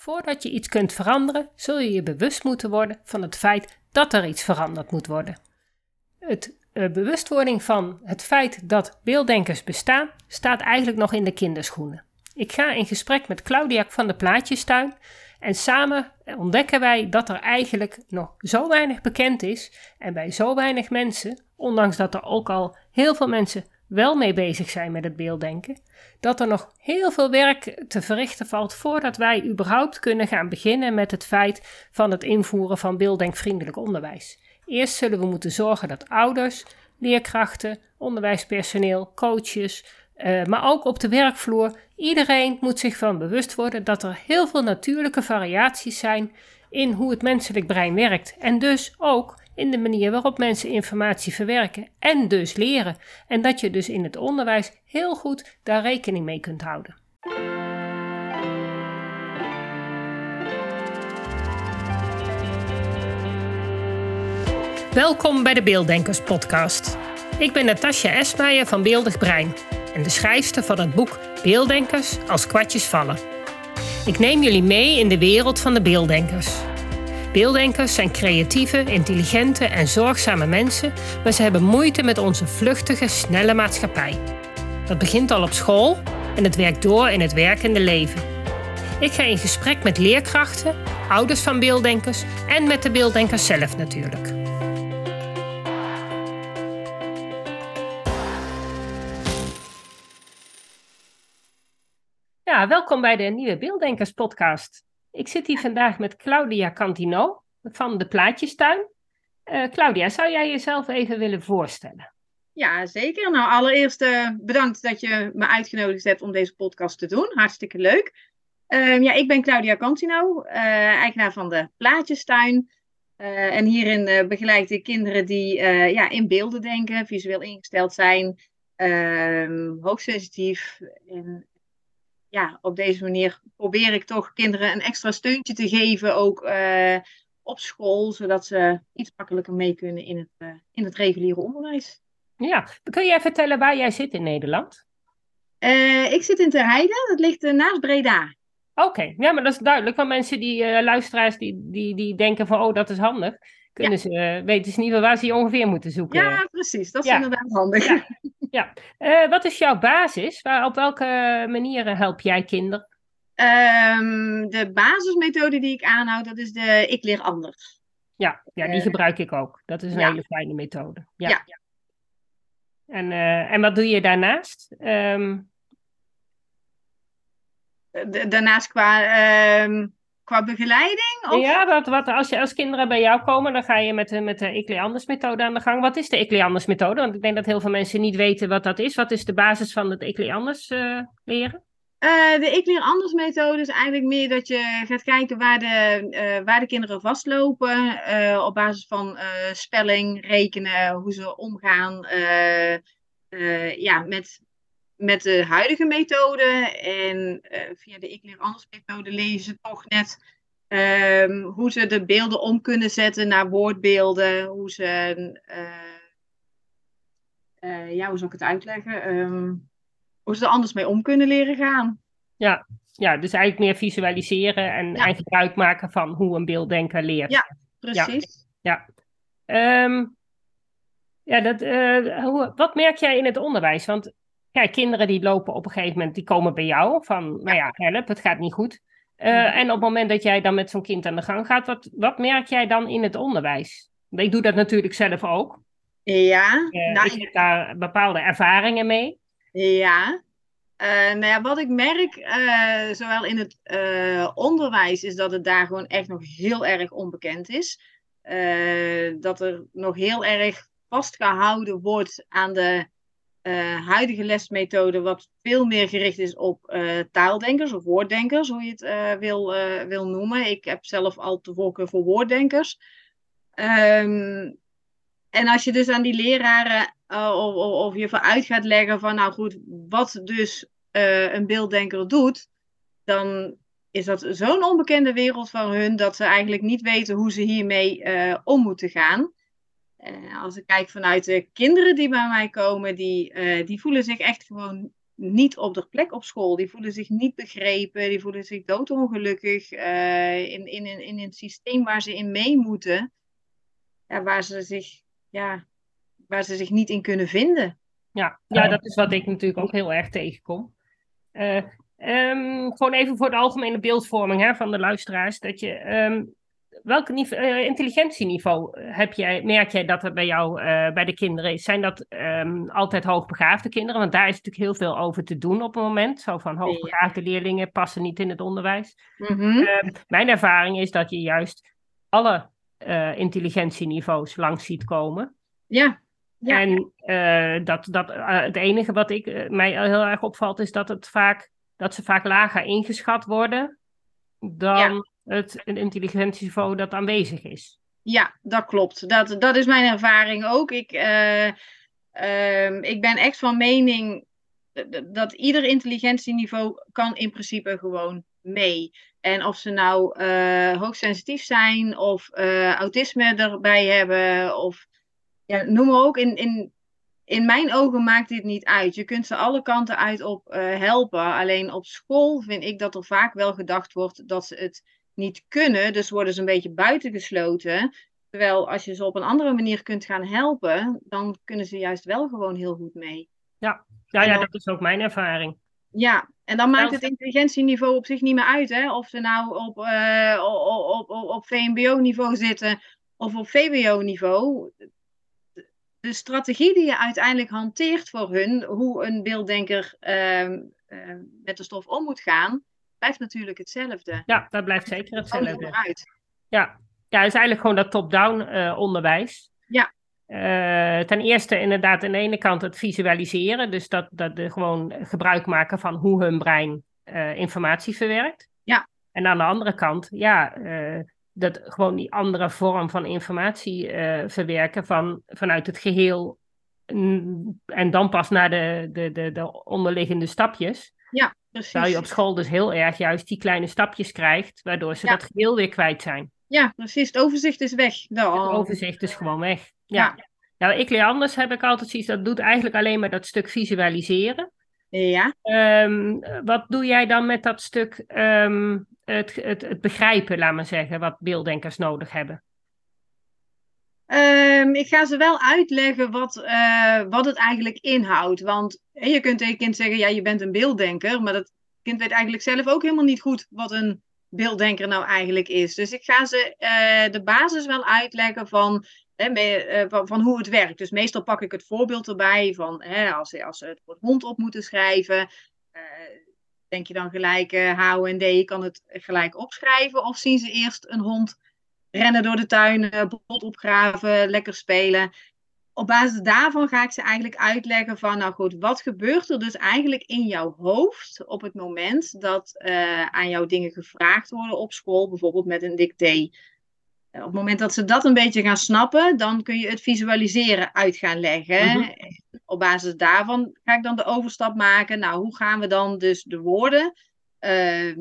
Voordat je iets kunt veranderen, zul je je bewust moeten worden van het feit dat er iets veranderd moet worden. Het uh, bewustwording van het feit dat beelddenkers bestaan, staat eigenlijk nog in de kinderschoenen. Ik ga in gesprek met Claudia van de Plaatjestuin en samen ontdekken wij dat er eigenlijk nog zo weinig bekend is en bij zo weinig mensen, ondanks dat er ook al heel veel mensen wel mee bezig zijn met het beelddenken, dat er nog heel veel werk te verrichten valt voordat wij überhaupt kunnen gaan beginnen met het feit van het invoeren van beelddenkvriendelijk onderwijs. Eerst zullen we moeten zorgen dat ouders, leerkrachten, onderwijspersoneel, coaches, uh, maar ook op de werkvloer, iedereen moet zich van bewust worden dat er heel veel natuurlijke variaties zijn in hoe het menselijk brein werkt en dus ook in de manier waarop mensen informatie verwerken en dus leren. En dat je dus in het onderwijs heel goed daar rekening mee kunt houden. Welkom bij de Beelddenkers Podcast. Ik ben Natasja Esmeijer van Beeldig Brein en de schrijfster van het boek Beelddenkers als kwartjes vallen. Ik neem jullie mee in de wereld van de beelddenkers. Beelddenkers zijn creatieve, intelligente en zorgzame mensen, maar ze hebben moeite met onze vluchtige, snelle maatschappij. Dat begint al op school en het werkt door in het werkende leven. Ik ga in gesprek met leerkrachten, ouders van beelddenkers en met de beelddenkers zelf natuurlijk. Ja, welkom bij de nieuwe Beelddenkers podcast. Ik zit hier vandaag met Claudia Cantino van de Plaatjestuin. Uh, Claudia, zou jij jezelf even willen voorstellen? Ja, zeker. Nou, allereerst uh, bedankt dat je me uitgenodigd hebt om deze podcast te doen. Hartstikke leuk. Uh, ja, ik ben Claudia Cantino, uh, eigenaar van de Plaatjestuin. en hierin begeleid ik kinderen die ja, in beelden denken, visueel ingesteld zijn, ehm, hoogsensitief en ja, op deze manier probeer ik toch kinderen een extra steuntje te geven, ook uh, op school, zodat ze iets makkelijker mee kunnen in het, uh, in het reguliere onderwijs. Ja, kun jij vertellen waar jij zit in Nederland? Uh, ik zit in Terheide, dat ligt naast Breda. Oké, okay. ja, maar dat is duidelijk. Want mensen die, luisteraars, die, die, die denken van, oh, dat is handig kunnen ze, weten ze niet waar ze je ongeveer moeten zoeken. Ja, precies. Dat is inderdaad handig. Ja. ja. Uh, wat is jouw basis? Waar, op welke manieren help jij kinderen? Um, de basismethode die ik aanhoud, dat is de Ik leer anders. Ja, ja die uh, gebruik ik ook. Dat is een ja. hele fijne methode. Ja. ja. En, uh, en wat doe je daarnaast? Um... Daarnaast qua um, qua begeleiding? Of? Ja, wat, wat, als, je, als kinderen bij jou komen, dan ga je met, de, met de Ikleanders methode aan de gang. Wat is de Ikleanders methode? Want ik denk dat heel veel mensen niet weten wat dat is. Wat is de basis van het Ikleanders uh, leren? Uh, de Ik leer anders methode is eigenlijk meer dat je gaat kijken waar de, uh, waar de kinderen vastlopen. Uh, op basis van spelling, rekenen, hoe ze omgaan ja, met, met de huidige methode. En via de Ik leer anders methode lezen ze toch net um, hoe ze de beelden om kunnen zetten naar woordbeelden. Hoe ze, ja, hoe zal ik het uitleggen? Um, hoe ze er anders mee om kunnen leren gaan. Ja, ja dus eigenlijk meer visualiseren en, ja. gebruik maken van hoe een beelddenker leert. Ja, precies. Ja, ja. Um, ja dat, uh, hoe, wat merk jij in het onderwijs? Want kijk, kinderen die lopen op een gegeven moment, die komen bij jou van, nou ja, help, het gaat niet goed. Uh, en op het moment dat jij dan met zo'n kind aan de gang gaat, wat, wat merk jij dan in het onderwijs? Ik doe dat natuurlijk zelf ook. Ja. Uh, nou, ik heb daar bepaalde ervaringen mee. Ja, uh, nou ja, wat ik merk, uh, zowel in het onderwijs, is dat het daar gewoon echt nog heel erg onbekend is. dat er nog heel erg vastgehouden wordt aan de huidige lesmethode, wat veel meer gericht is op taaldenkers of woorddenkers, hoe je het wil, wil noemen. Ik heb zelf al te voorkeur voor woorddenkers. Um, en als je dus aan die leraren uh, of, of, je vooruit gaat leggen van, nou goed, wat dus uh, een beelddenker doet, dan is dat zo'n onbekende wereld van hun dat ze eigenlijk niet weten hoe ze hiermee uh, om moeten gaan. Als ik kijk vanuit de kinderen die bij mij komen, die, die voelen zich echt gewoon niet op de plek op school. Die voelen zich niet begrepen, die voelen zich doodongelukkig uh, in, in, in, in een systeem waar ze in mee moeten, ja, waar, ze zich, ja, waar ze zich niet in kunnen vinden. Ja, ja, dat is wat ik natuurlijk ook heel erg tegenkom. Um, gewoon even voor de algemene beeldvorming hè, van de luisteraars. Dat je, um, welk uh, intelligentieniveau heb jij, merk jij dat er bij jou uh, bij de kinderen is? Zijn dat um, altijd hoogbegaafde kinderen? Want daar is natuurlijk heel veel over te doen op het moment. Zo van hoogbegaafde leerlingen passen niet in het onderwijs. Mm -hmm. mijn ervaring is dat je juist alle uh, intelligentieniveaus langs ziet komen. Ja. ja. En dat, dat, het enige wat ik, mij heel erg opvalt is dat het vaak dat ze vaak lager ingeschat worden dan het intelligentieniveau dat aanwezig is. Ja, dat klopt. Dat, dat is mijn ervaring ook. Ik, uh, uh, ik ben echt van mening dat ieder intelligentieniveau kan in principe gewoon mee. En of ze nou uh, hoogsensitief zijn of uh, autisme erbij hebben of ja, noem maar ook. In, in, in mijn ogen maakt dit niet uit. Je kunt ze alle kanten uit op helpen. Alleen op school vind ik dat er vaak wel gedacht wordt dat ze het niet kunnen. Dus worden ze een beetje buitengesloten. Terwijl als je ze op een andere manier kunt gaan helpen, dan kunnen ze juist wel gewoon heel goed mee. Ja, ja, ja dat is ook mijn ervaring. Ja, en dan maakt het intelligentieniveau op zich niet meer uit. Hè? Of ze nou op, uh, op, op, op VMBO-niveau zitten of op VWO-niveau de strategie die je uiteindelijk hanteert voor hun, hoe een beelddenker uh, uh, met de stof om moet gaan, blijft natuurlijk hetzelfde. Ja, dat blijft zeker hetzelfde. Ja. ja, het is eigenlijk gewoon dat top-down uh, onderwijs. Ja. Eh, ten eerste inderdaad aan de ene kant het visualiseren, dus dat, dat de gewoon gebruik maken van hoe hun brein uh, informatie verwerkt. Ja. En aan de andere kant, ja, dat gewoon die andere vorm van informatie verwerken van, vanuit het geheel. En dan pas naar de, de, de, de onderliggende stapjes. Ja, precies. Terwijl je op school dus heel erg juist die kleine stapjes krijgt, waardoor ze dat geheel weer kwijt zijn. Ja, precies. Het overzicht is weg. Dan. Het overzicht is gewoon weg. Ja. ja. Nou, ik leer anders heb ik altijd zoiets, dat doet eigenlijk alleen maar dat stuk visualiseren. Ja. Um, wat doe jij dan met dat stuk um, het, het, het begrijpen, laat maar zeggen, wat beelddenkers nodig hebben? Um, ik ga ze wel uitleggen wat, uh, wat het eigenlijk inhoudt. Want je kunt tegen kind zeggen, ja, je bent een beelddenker, maar dat kind weet eigenlijk zelf ook helemaal niet goed wat een beelddenker nou eigenlijk is. Dus ik ga ze uh, de basis wel uitleggen van, hè, me, uh, van, van, hoe het werkt. Dus meestal pak ik het voorbeeld erbij van hè, als, als ze het woord hond op moeten schrijven denk je dan gelijk H, O en D, je kan het gelijk opschrijven? Of zien ze eerst een hond rennen door de tuin, uh, bot opgraven, lekker spelen? Op basis daarvan ga ik ze eigenlijk uitleggen van, nou goed, wat gebeurt er dus eigenlijk in jouw hoofd op het moment dat uh, aan jou dingen gevraagd worden op school, bijvoorbeeld met een dicté? Op het moment dat ze dat een beetje gaan snappen, dan kun je het visualiseren uit gaan leggen. Mm -hmm. Op basis daarvan ga ik dan de overstap maken. Nou, hoe gaan we dan dus de woorden uh,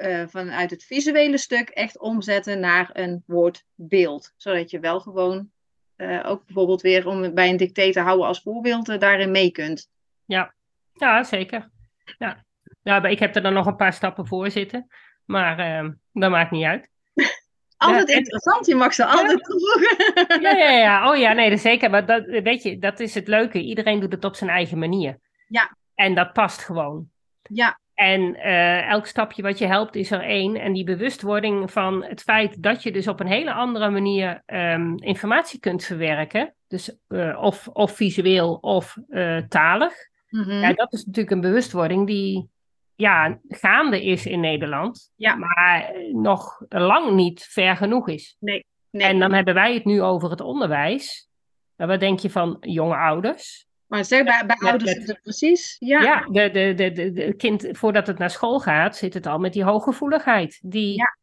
uh, vanuit het visuele stuk echt omzetten naar een woordbeeld? Zodat je wel gewoon uh, ook bijvoorbeeld weer om bij een dicté te houden als voorbeeld daarin mee kunt. Ja, ja zeker. Ja. ja, ik heb er dan nog een paar stappen voor zitten. Maar ehm, dat maakt niet uit. Altijd ja, interessant, je mag ze altijd toevoegen. Ja, ja, ja. Oh ja, nee, dat zeker. Maar dat, weet je, dat is het leuke. Iedereen doet het op zijn eigen manier. Ja. En dat past gewoon. Ja. En uh, elk stapje wat je helpt is er één. En die bewustwording van het feit dat je dus op een hele andere manier um, informatie kunt verwerken. Dus uh, of, of visueel of uh, talig. Mm -hmm. Ja, dat is natuurlijk een bewustwording die ja, gaande is in Nederland, ja. maar nog lang niet ver genoeg is. Nee, nee. En dan hebben wij het nu over het onderwijs. Maar wat denk je van jonge ouders? Maar zeg, bij, bij ouders is het precies. Ja, ja de, de, de, de, de, kind, voordat het naar school gaat, zit het al met die hooggevoeligheid. Die, ja.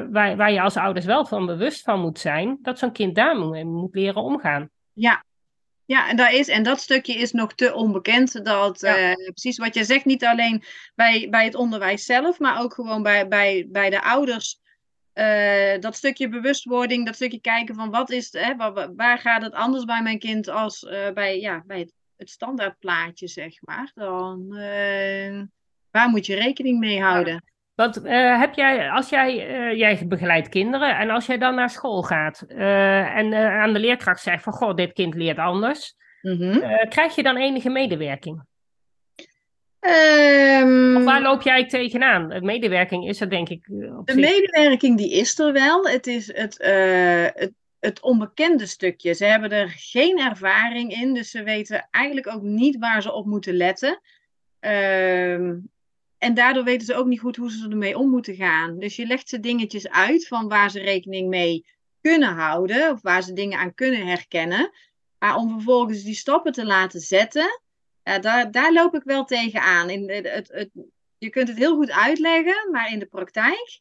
uh, waar, waar je als ouders wel van bewust van moet zijn, dat zo'n kind daar moet, moet leren omgaan. Ja, ja, en, daar is, en dat stukje is nog te onbekend. Dat ja. uh, precies wat je zegt, niet alleen bij, bij het onderwijs zelf, maar ook gewoon bij, bij, bij de ouders. Uh, dat stukje bewustwording, dat stukje kijken van wat is, hè, waar, waar gaat het anders bij mijn kind als uh, bij, ja, bij het het standaardplaatje, zeg maar, dan uh, waar moet je rekening mee houden? Want uh, heb jij, als jij, uh, jij begeleidt kinderen en als jij dan naar school gaat en aan de leerkracht zegt van goh, dit kind leert anders, mm -hmm. krijg je dan enige medewerking? Um, of waar loop jij tegenaan? De medewerking is er denk ik. de zich... medewerking die is er wel. Het is het, het het onbekende stukje. Ze hebben er geen ervaring in, dus ze weten eigenlijk ook niet waar ze op moeten letten. Ehm, en daardoor weten ze ook niet goed hoe ze ermee om moeten gaan. Dus je legt ze dingetjes uit van waar ze rekening mee kunnen houden, of waar ze dingen aan kunnen herkennen. Maar om vervolgens die stappen te laten zetten, daar, daar loop ik wel het, het, het, je kunt het heel goed uitleggen, maar in de praktijk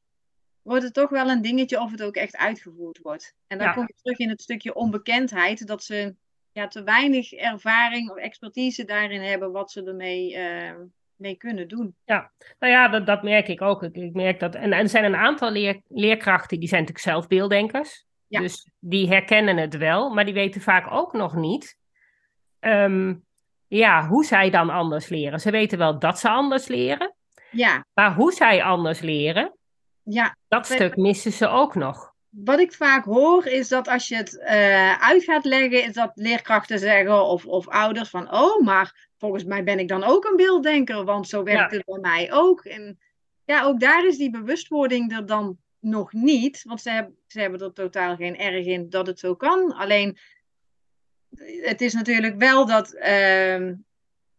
wordt het toch wel een dingetje of het ook echt uitgevoerd wordt. En dan kom je terug in het stukje onbekendheid, dat ze ja, te weinig ervaring of expertise daarin hebben wat ze ermee uh, mee kunnen doen. Ja, nou ja, dat, dat merk ik ook. Ik, merk dat, en, en er zijn een aantal leer, leerkrachten die zijn natuurlijk zelf beelddenkers. Ja. Dus die herkennen het wel, maar die weten vaak ook nog niet um, ja, hoe zij dan anders leren. Ze weten wel dat ze anders leren. Ja. Maar hoe zij anders leren, ja, dat stuk missen ze ook nog. Wat ik vaak hoor is dat als je het uh, uit gaat leggen, is dat leerkrachten zeggen of, of ouders van, oh, maar volgens mij ben ik dan ook een beelddenker, want zo werkt het bij mij ook. En ja, ook daar is die bewustwording er dan nog niet, want ze hebben, ze hebben er totaal geen erg in dat het zo kan. Alleen, het is natuurlijk wel dat uh,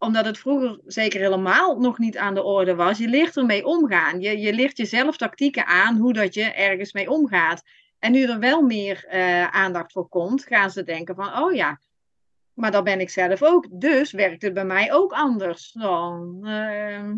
omdat het vroeger zeker helemaal nog niet aan de orde was. Je leert ermee omgaan. Je, je leert jezelf tactieken aan hoe dat je ergens mee omgaat. En nu er wel meer uh, aandacht voor komt, gaan ze denken van, oh ja, maar dat ben ik zelf ook. Dus werkt het bij mij ook anders dan. Uh,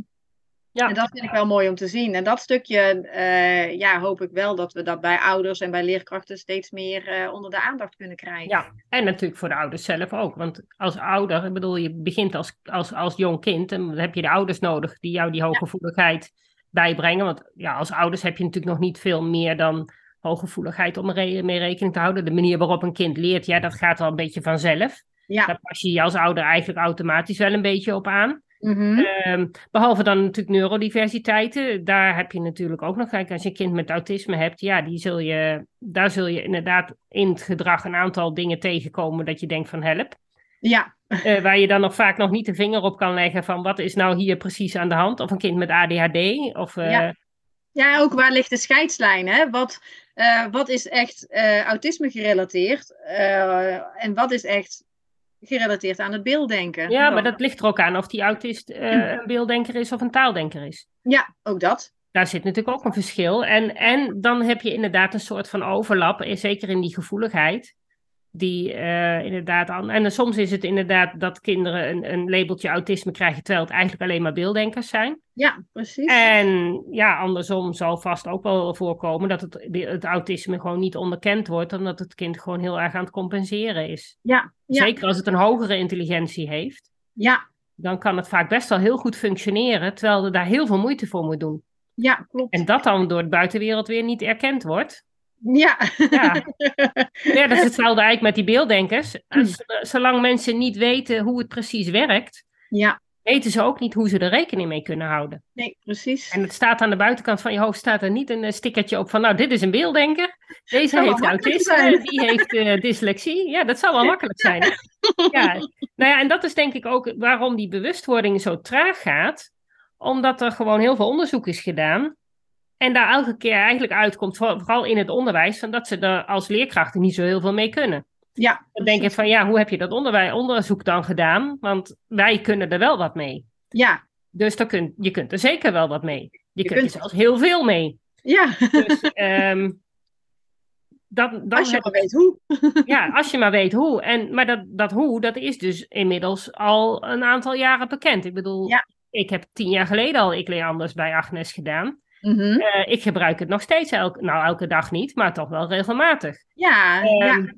ja. En dat vind ik wel mooi om te zien. En dat stukje uh, ja, hoop ik wel dat we dat bij ouders en bij leerkrachten steeds meer uh, onder de aandacht kunnen krijgen. Ja, en natuurlijk voor de ouders zelf ook. Want als ouder, ik bedoel, je begint als, als, als jong kind en dan heb je de ouders nodig die jou die hooggevoeligheid ja. bijbrengen. Want ja, als ouders heb je natuurlijk nog niet veel meer dan hooggevoeligheid om mee rekening te houden. De manier waarop een kind leert, ja, dat gaat wel een beetje vanzelf. Ja. Daar pas je je als ouder eigenlijk automatisch wel een beetje op aan. Mm-hmm. Um, behalve dan natuurlijk neurodiversiteiten. Daar heb je natuurlijk ook nog. Kijk, als je een kind met autisme hebt, ja, die zul je, daar zul je inderdaad in het gedrag een aantal dingen tegenkomen dat je denkt van help. Ja. Uh, waar je dan nog vaak nog niet de vinger op kan leggen van wat is nou hier precies aan de hand. Of een kind met ADHD. Of, uh... ja. ja, ook waar ligt de scheidslijn? Hè? Wat, uh, wat is echt autisme gerelateerd en wat is echt gerelateerd aan het beelddenken. Ja, maar dat ligt er ook aan of die autist uh, een beelddenker is of een taaldenker is. Ja, ook dat. Daar zit natuurlijk ook een verschil. En, en dan heb je inderdaad een soort van overlap, zeker in die gevoeligheid die uh, inderdaad aan. En soms is het inderdaad dat kinderen een, een labeltje autisme krijgen, terwijl het eigenlijk alleen maar beelddenkers zijn. Ja, precies. En ja, andersom zal vast ook wel voorkomen dat het, het autisme gewoon niet onderkend wordt, omdat het kind gewoon heel erg aan het compenseren is. Ja, ja. Zeker als het een hogere intelligentie heeft. Ja. Dan kan het vaak best wel heel goed functioneren, terwijl er daar heel veel moeite voor moet doen. Ja, klopt. En dat dan door de buitenwereld weer niet erkend wordt. Ja. ja. Ja, dat is hetzelfde eigenlijk met die beelddenkers. Als, zolang mensen niet weten hoe het precies werkt, ja. weten ze ook niet hoe ze er rekening mee kunnen houden. Nee, precies. En het staat aan de buitenkant van je hoofd staat er niet een eh, stickertje op van, nou, dit is een beelddenker. Deze heeft autisme, die heeft uh, dyslexie. Ja, dat zou wel makkelijk zijn. ja. Nou ja, en dat is denk ik ook waarom die bewustwording zo traag gaat. Omdat er gewoon heel veel onderzoek is gedaan en daar elke keer eigenlijk uitkomt, vooral in het onderwijs, van dat ze er als leerkrachten niet zo heel veel mee kunnen. Ja. Dan denk je van ja, hoe heb je dat onderwijs, onderzoek dan gedaan? Want wij kunnen er wel wat mee. Ja. Dus dan kun, je kunt er zeker wel wat mee. Je, kunt, er zelfs heel veel mee. Ja. Dus um, dan als je maar weet hoe. ja, als je maar weet hoe. En, maar dat, dat hoe, dat is dus inmiddels al een aantal jaren bekend. Ik bedoel, ja. ik heb tien jaar geleden al Ik Leer Anders bij Agnes gedaan. Mm -hmm. uh, ik gebruik het nog steeds, elke, nou elke dag niet, maar toch wel regelmatig. Ja, um, ja.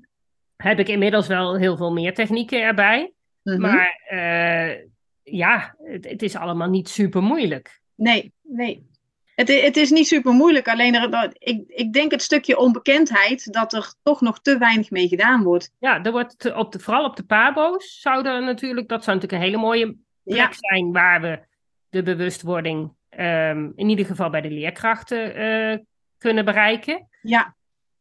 Heb ik inmiddels wel heel veel meer technieken erbij. Mm -hmm. Maar uh, ja, het, het, is allemaal niet super moeilijk. Nee, nee. Het, het is niet super moeilijk, alleen er, dat- ik, ik denk het stukje onbekendheid dat er toch nog te weinig mee gedaan wordt. Ja, er wordt op de, vooral op de pabo's zouden natuurlijk, dat zou natuurlijk een hele mooie plek Ja. zijn waar we de bewustwording ehm, in ieder geval bij de leerkrachten eh, kunnen bereiken. Ja,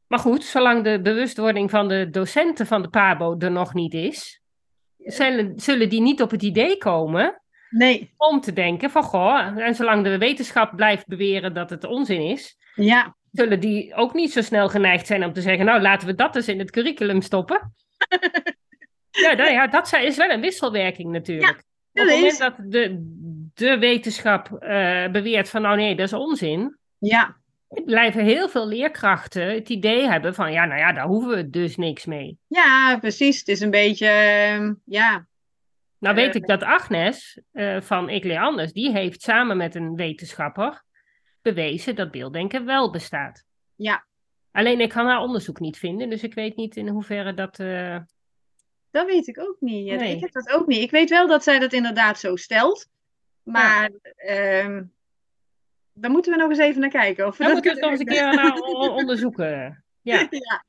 Maar goed, zolang de bewustwording van de docenten van de pabo er nog niet is, zullen, zullen die niet op het idee komen nee, om te denken van goh, en zolang de wetenschap blijft beweren dat het onzin is, ja, zullen die ook niet zo snel geneigd zijn om te zeggen, nou laten we dat dus in het curriculum stoppen. ja, nou ja, dat is wel een wisselwerking natuurlijk. Op het moment dat de, de wetenschap eh, beweert van nou nee, dat is onzin, Ja, blijven heel veel leerkrachten het idee hebben van ja, nou ja, daar hoeven we dus niks mee. ja, precies. Het is een beetje, ehm, ja, Nou Eh, weet ik dat Agnes eh, van Ik Leer Anders, die heeft samen met een wetenschapper bewezen dat beelddenken wel bestaat. ja, Alleen ik kan haar onderzoek niet vinden, dus ik weet niet in hoeverre dat... eh, dat weet ik ook niet. Nee. Ik heb dat ook niet. Ik weet wel dat zij dat inderdaad zo stelt, maar ehm daar moeten we nog eens even naar kijken. Of we dat moeten we het nog eens een keer naar onderzoeken. Ja, Ja.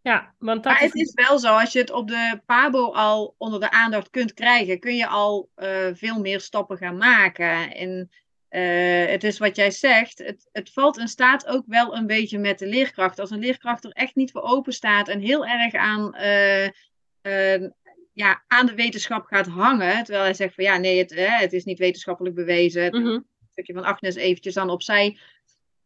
ja want dat Maar is... het is wel zo, als je het op de Pabo al onder de aandacht kunt krijgen, kun je al eh, veel meer stappen gaan maken. En eh, het is wat jij zegt, het, het valt in staat ook wel een beetje met de leerkracht. Als een leerkracht er echt niet voor open staat en heel erg aan, eh, ja, aan de wetenschap gaat hangen, terwijl hij zegt van ja, nee, het, hè, het is niet wetenschappelijk bewezen, het Mhm. stukje van Agnes eventjes dan opzij.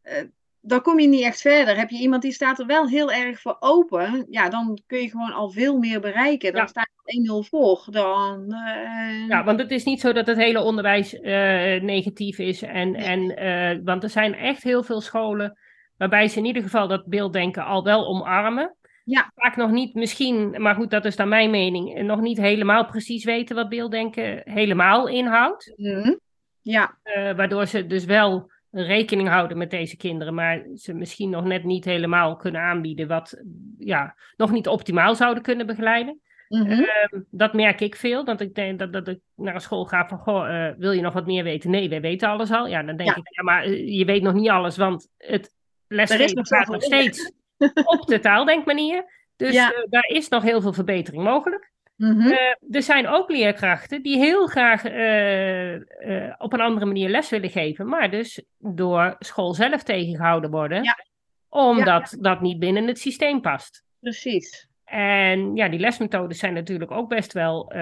eh, dan kom je niet echt verder. Heb je iemand die staat er wel heel erg voor open, ja, dan kun je gewoon al veel meer bereiken. Dan Ja. sta je 1-0 voor. Dan, eh, Ja, want het is niet zo dat het hele onderwijs eh, negatief is. En, Nee. en, want er zijn echt heel veel scholen waarbij ze in ieder geval dat beelddenken al wel omarmen. Ja. Vaak nog niet, misschien, maar goed, dat is dan mijn mening, eh, nog niet helemaal precies weten wat beelddenken helemaal inhoudt. mhm. ja, Eh, waardoor ze dus wel rekening houden met deze kinderen, maar ze misschien nog net niet helemaal kunnen aanbieden wat ja, nog niet optimaal zouden kunnen begeleiden. mhm. Ehm, dat merk ik veel, dat ik denk dat, dat ik naar een school ga van, goh, eh, wil je nog wat meer weten? Nee, wij weten alles al. Ja, dan denk Ja. ik, ja, maar je weet nog niet alles, want het lesgeven gaat nog steeds op de taaldenkmanier. Dus Ja. eh, daar is nog heel veel verbetering mogelijk. Mhm. Eh, er zijn ook leerkrachten die heel graag eh, op een andere manier les willen geven, maar dus door school zelf tegengehouden worden, Ja. omdat dat niet binnen het systeem past. Precies. En ja, die lesmethodes zijn natuurlijk ook best wel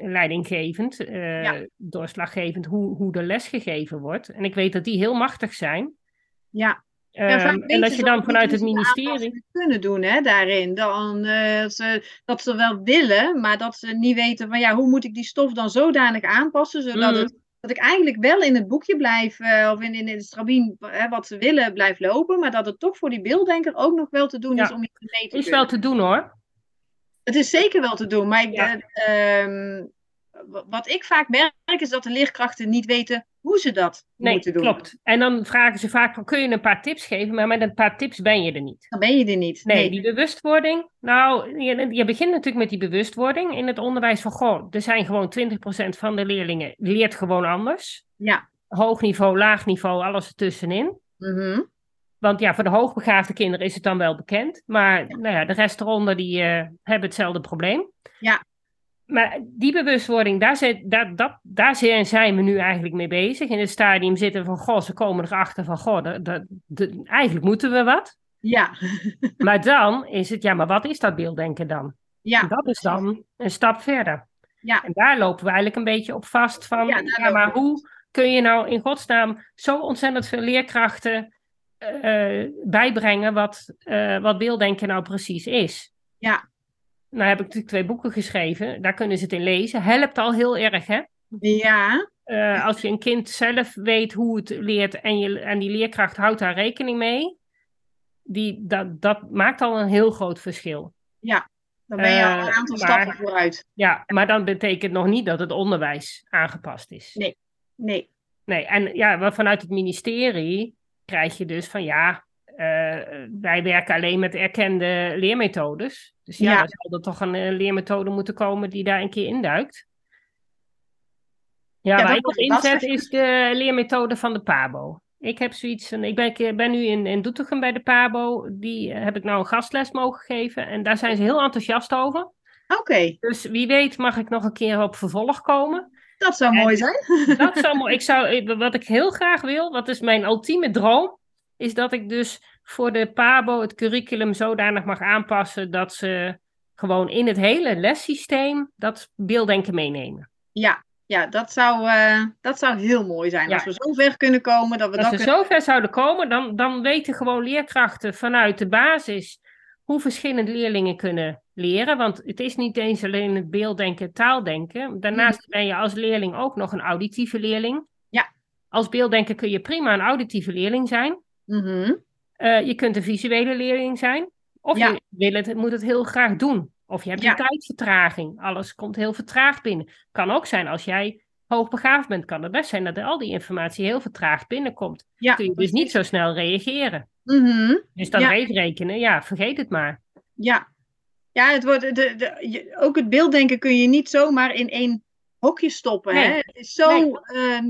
leidinggevend, doorslaggevend hoe, hoe de les gegeven wordt. En ik weet dat die heel machtig zijn. Ja. Ehm, Ja, en weten dat je dan vanuit het ministerie. kunnen doen hè, daarin. Dan, dat, ze, dat ze wel willen, maar dat ze niet weten van ja, hoe moet ik die stof dan zodanig aanpassen, zodat Mhm. het, dat ik eigenlijk wel in het boekje blijf, eh, of in, in het strabien, wat ze willen, blijf lopen, maar dat het toch voor die beelddenker ook nog wel te doen Ja. is om iets mee te Is kunnen. wel te doen hoor. Het is zeker wel te doen, maar ik, Ja. eh, ehm, wat ik vaak merk is dat de leerkrachten niet weten hoe ze dat Nee, moeten doen. klopt. En dan vragen ze vaak van, kun je een paar tips geven? Maar met een paar tips ben je er niet. Dan ben je er niet. Nee, die bewustwording. Nou, je, je begint natuurlijk met die bewustwording in het onderwijs van, goh, er zijn gewoon 20% van de leerlingen leert gewoon anders. Ja. Hoog niveau, laag niveau, alles ertussenin. Mhm. Want ja, voor de hoogbegaafde kinderen is het dan wel bekend. Maar nou ja, de rest eronder die eh, hebben hetzelfde probleem. Ja. Maar die bewustwording, daar, zit, daar, dat, daar zijn we nu eigenlijk mee bezig. In het stadium zitten van, goh, ze komen erachter van, goh, dat, dat, dat- eigenlijk moeten we wat. Ja. Maar dan is het, ja, maar wat is dat beelddenken dan? ja. En dat is dan een stap verder. Ja. En daar lopen we eigenlijk een beetje op vast van, Ja, maar hoe kun je nou in godsnaam zo ontzettend veel leerkrachten eh, bijbrengen wat, eh, wat beelddenken nou precies is? Ja. Nou heb ik natuurlijk twee boeken geschreven, daar kunnen ze het in lezen. Helpt al heel erg, hè? Ja. Eh, als je een kind zelf weet hoe het leert en, je, en die leerkracht houdt daar rekening mee, die, dat, dat maakt al een heel groot verschil. Dan ben je al een Eh, aantal stappen vooruit. Ja, maar dan betekent nog niet dat het onderwijs aangepast is. Nee. Nee. Nee, en ja, vanuit het ministerie krijg je dus van ja, wij werken alleen met erkende leermethodes. Dus ja, Ja. dan zal er toch een eh, leermethode moeten komen die daar een keer induikt. Ja, Ja, waar ik op inzet is de leermethode van de PABO. Ik heb zoiets van, ik ben, ik ben nu in, in Doetinchem bij de PABO, die eh, heb ik nou een gastles mogen geven en daar zijn ze heel enthousiast over. Oké, Dus wie weet mag ik nog een keer op vervolg komen. dat zou En- mooi zijn. Dat zou mooi. Ik zou, wat ik heel graag wil, wat is mijn ultieme droom, is dat ik dus voor de PABO het curriculum zodanig mag aanpassen dat ze gewoon in het hele lessysteem dat beelddenken meenemen. Ja, ja dat, zou, eh, dat zou heel mooi zijn. Ja. Als we zo ver kunnen komen dat we Als dat we kunnen... zover zouden komen, dan, dan weten gewoon leerkrachten vanuit de basis hoe verschillende leerlingen kunnen leren. Want het is niet eens alleen het beelddenken, taaldenken. Daarnaast ben je als leerling ook nog een auditieve leerling. Ja. Als beelddenker kun je prima een auditieve leerling zijn. Mhm. Eh, je kunt een visuele leerling zijn. Of Ja. je wil het, moet het heel graag doen. Of je hebt Ja. een tijdvertraging. Alles komt heel vertraagd binnen. Kan ook zijn als jij hoogbegaafd bent. Kan het best zijn dat al die informatie heel vertraagd binnenkomt. Ja, Kun je dus niet zo snel reageren. Mhm. Dus dan Ja. rekenenen, ja, vergeet het maar. Ja, ja het wordt, de, de, je- ook het beelddenken kun je niet zomaar in één hokje stoppen. Nee. Hè? Het is zo, Nee. ehm,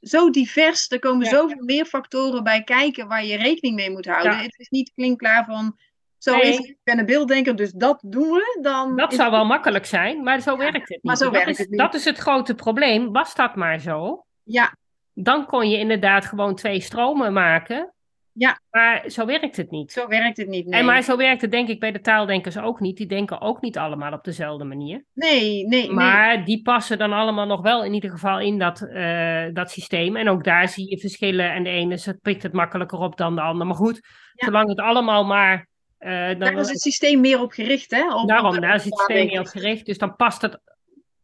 zo divers. Er komen Ja. zoveel meer factoren bij kijken waar je rekening mee moet houden. Ja. Het is niet klinkklaar van, zo Nee. is het, ik ben een beelddenker, dus dat doen we. Dan Dat zou het- wel makkelijk zijn, maar zo werkt het niet. maar zo dat, werkt is, het niet. dat is het grote probleem. Was dat maar zo, Ja, dan kon je inderdaad gewoon twee stromen maken. Ja. Maar zo werkt het niet. zo werkt het niet. Nee, En maar zo werkt het denk ik bij de taaldenkers ook niet. Die denken ook niet allemaal op dezelfde manier. nee, nee, nee. Maar die passen dan allemaal nog wel in ieder geval in dat, eh, dat systeem. En ook daar zie je verschillen. En de ene pikt het makkelijker op dan de ander. Maar goed, Ja. zolang het allemaal maar... eh, dan, Daar is het systeem meer op gericht, hè? Op, daarom, op- daar is het systeem mee op gericht. Dus dan past het,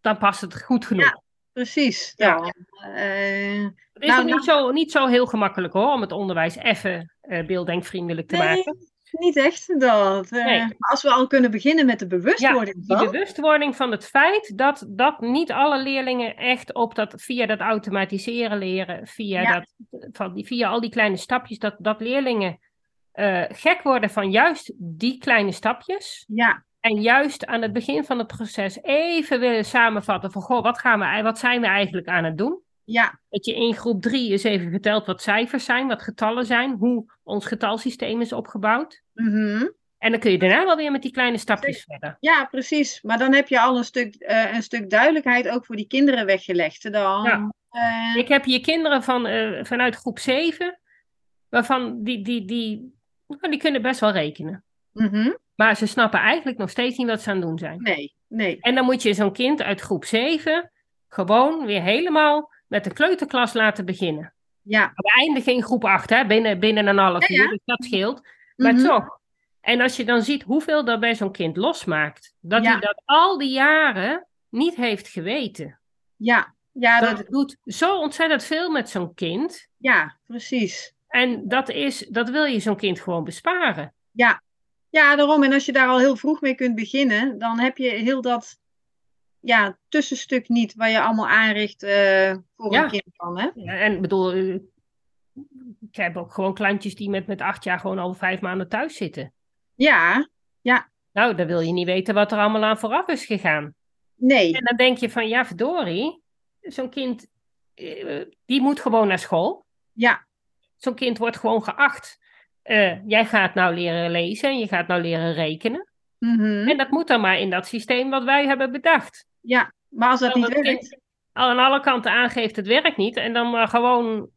dan past het goed genoeg. Ja. Precies. Ja. Ja. Eh, Het is Nou, ook niet, zo, niet zo heel gemakkelijk hoor, om het onderwijs even eh beelddenkvriendelijk te Nee, maken. Niet echt dat. eh, Nee. Maar als we al kunnen beginnen met de bewustwording Die van. bewustwording van het feit dat, dat niet alle leerlingen echt op dat, via dat automatiseren leren, via, Ja. dat, van die, via al die kleine stapjes, dat, dat leerlingen gek worden van juist die kleine stapjes. Ja, En juist aan het begin van het proces even willen samenvatten van, goh, wat, gaan we, wat zijn we eigenlijk aan het doen? ja, Dat je in groep drie eens even vertelt wat cijfers zijn, wat getallen zijn, hoe ons getalsysteem is opgebouwd. mhm. En dan kun je daarna wel weer met die kleine stapjes verder. ja, precies. Maar dan heb je al een stuk, eh, een stuk duidelijkheid ook voor die kinderen weggelegd. Dan, Ja. eh, Ik heb hier kinderen van, eh, vanuit groep 7, waarvan die, die, die, nou, die kunnen best wel rekenen. mhm. Maar ze snappen eigenlijk nog steeds niet wat ze aan het doen zijn. Nee, nee. En dan moet je zo'n kind uit groep 7 gewoon weer helemaal met de kleuterklas laten beginnen. Ja, We eindigen in groep 8, hè, binnen, binnen een half Ja, ja. uur, dus dat scheelt. Maar mhm. toch. En als je dan ziet hoeveel dat bij zo'n kind losmaakt, dat Ja. hij dat al die jaren niet heeft geweten. ja, ja, Dat dat, doet zo ontzettend veel met zo'n kind. ja, precies. En dat, is, dat wil je zo'n kind gewoon besparen. Ja. Ja, daarom. En als je daar al heel vroeg mee kunt beginnen, dan heb je heel dat ja, tussenstuk niet waar je allemaal aanricht eh, voor Ja. een kind dan. Hè? Ja, En ik bedoel, eh, ik heb ook gewoon klantjes die met, met acht jaar gewoon al vijf maanden thuis zitten. Ja, Nou, dan wil je niet weten wat er allemaal aan vooraf is gegaan. nee. En dan denk je van, ja verdorie, zo'n kind, eh, die moet gewoon naar school. Ja, Zo'n kind wordt gewoon geacht. Eh, jij gaat nou leren lezen en je gaat nou leren rekenen. mhm. En dat moet dan maar in dat systeem wat wij hebben bedacht. ja. Maar als dat niet werkt, al aan alle kanten aangeeft het werkt niet en dan maar gewoon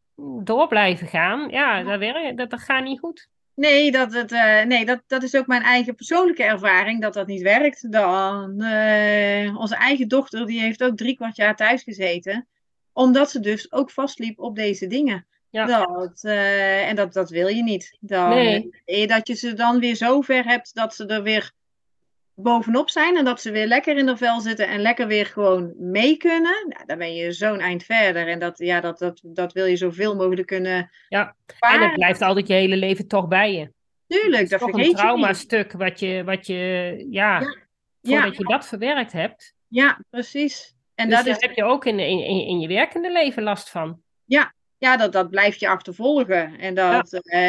door blijven gaan, ja, dat, werkt, dat, dat gaat niet goed. Nee, dat, het, eh, nee dat, dat is ook mijn eigen persoonlijke ervaring dat dat niet werkt. Dan, eh, onze eigen dochter die heeft ook drie kwart jaar thuis gezeten. Omdat ze dus ook vastliep op deze dingen. Ja. Dat, eh, en dat, dat wil je niet. Dan, Nee. eh, Dat je ze dan weer zo ver hebt dat ze er weer bovenop zijn. En dat ze weer lekker in haar vel zitten en lekker weer gewoon mee kunnen. Nou, dan ben je zo'n eind verder. En dat, ja, dat, dat, dat wil je zoveel mogelijk kunnen Ja. En het blijft altijd je hele leven toch bij je. Tuurlijk, dat is toch een traumastuk wat je, wat je ja, Ja. voordat Ja. je dat verwerkt hebt. Ja, precies. En dus dat daar is, heb je ook in, in, in in je werkende leven last van. ja, dat, dat blijft je achtervolgen. En dat, eh,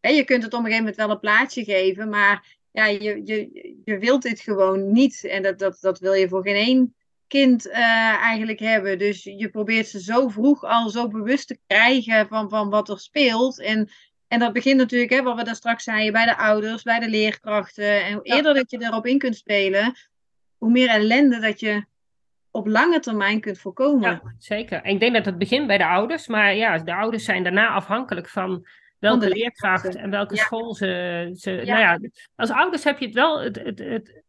hè, je kunt het op een gegeven moment wel een plaatsje geven, maar ja, je, je, je wilt dit gewoon niet. En dat, dat, dat wil je voor geen één kind eigenlijk hebben. Dus je probeert ze zo vroeg al zo bewust te krijgen van, van wat er speelt. En, en dat begint natuurlijk, hè, wat we daar straks zeiden, bij de ouders, bij de leerkrachten. En hoe eerder dat je erop in kunt spelen, hoe meer ellende dat je op lange termijn kunt voorkomen. Ja, zeker. ik denk dat het begint bij de ouders, maar ja, de ouders zijn daarna afhankelijk van welke leerkracht en welke school ze. ze Nou ja, als ouders heb je het wel. Het, het, het,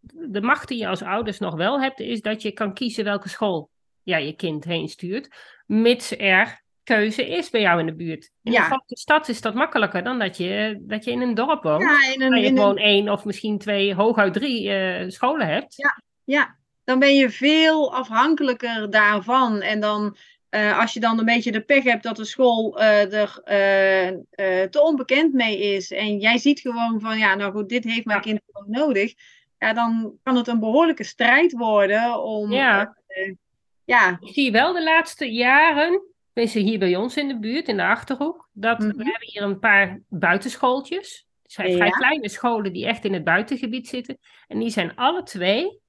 de macht die je als ouders nog wel hebt, is dat je kan kiezen welke school ja, je kind heen stuurt, mits er keuze is bij jou in de buurt. In ja. een stad is dat makkelijker dan dat je, dat je in een dorp woont. Ja, in een, waar je gewoon een... één of misschien twee, hooguit drie uh, scholen hebt. Ja, ja, dan ben je veel afhankelijker daarvan. En dan, uh, als je dan een beetje de pech hebt dat de school uh, er te onbekend mee is. En jij ziet gewoon van, ja, nou goed, dit heeft mijn kind gewoon nodig. Ja, dan kan het een behoorlijke strijd worden om... Ja. ja. Ik zie wel de laatste jaren Tenminste, hier bij ons in de buurt, in de Achterhoek. Dat, mhm. We hebben hier een paar buitenschooltjes. Het zijn vrij kleine scholen die echt in het buitengebied zitten. En die zijn alle twee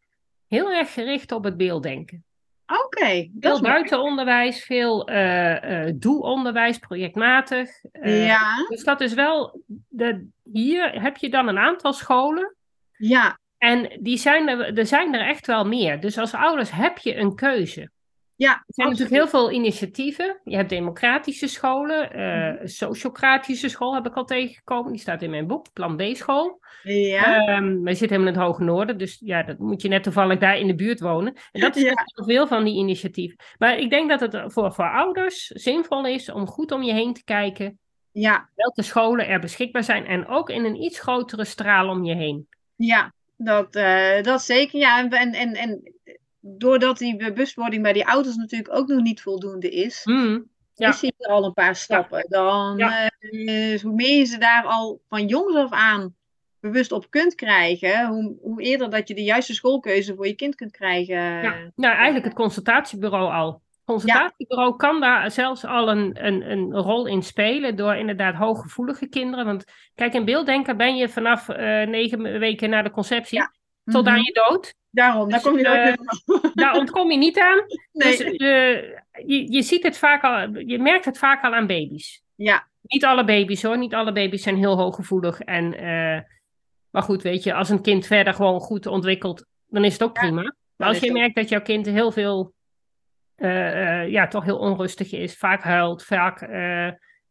heel erg gericht op het beelddenken. Oké. Okay, veel buitenonderwijs, veel uh, uh, doelonderwijs, projectmatig. Uh, ja. Dus dat is wel. De, hier heb je dan een aantal scholen. Ja. En die zijn er, er zijn er echt wel meer. Dus als ouders heb je een keuze. Ja, er zijn natuurlijk heel veel initiatieven. Je hebt democratische scholen, uh, sociocratische school heb ik al tegengekomen. Die staat in mijn boek, Plan B-school. Ja. Um, wij zitten helemaal in het Hoge Noorden, dus ja, dat moet je net toevallig daar in de buurt wonen. En dat is ja. veel van die initiatieven. Maar ik denk dat het voor, voor ouders zinvol is om goed om je heen te kijken. Ja. Welke scholen er beschikbaar zijn en ook in een iets grotere straal om je heen. Ja, dat, uh, dat zeker. Ja, en, en, en doordat die bewustwording bij die ouders natuurlijk ook nog niet voldoende is, mm, ja. is er al een paar stappen. Dan, ja. Uh, hoe meer je ze daar al van jongs af aan bewust op kunt krijgen, hoe, hoe eerder dat je de juiste schoolkeuze voor je kind kunt krijgen. Ja, nou, eigenlijk het consultatiebureau al. Het consultatiebureau kan daar zelfs al een, een, een rol in spelen door inderdaad hooggevoelige kinderen. Want kijk, in beelddenken ben je vanaf uh, negen weken na de conceptie tot aan mhm. je dood. Daarom, daar, dus, kom je uh, daar ontkom je niet aan. Nee. Dus uh, je, je ziet het vaak al, je merkt het vaak al aan baby's. Ja. Niet alle baby's hoor, niet alle baby's zijn heel hooggevoelig. En, uh, maar goed, weet je, als een kind verder gewoon goed ontwikkelt, dan is het ook prima. Maar als je merkt dat jouw kind heel veel, ja, toch heel onrustig is, vaak huilt, vaak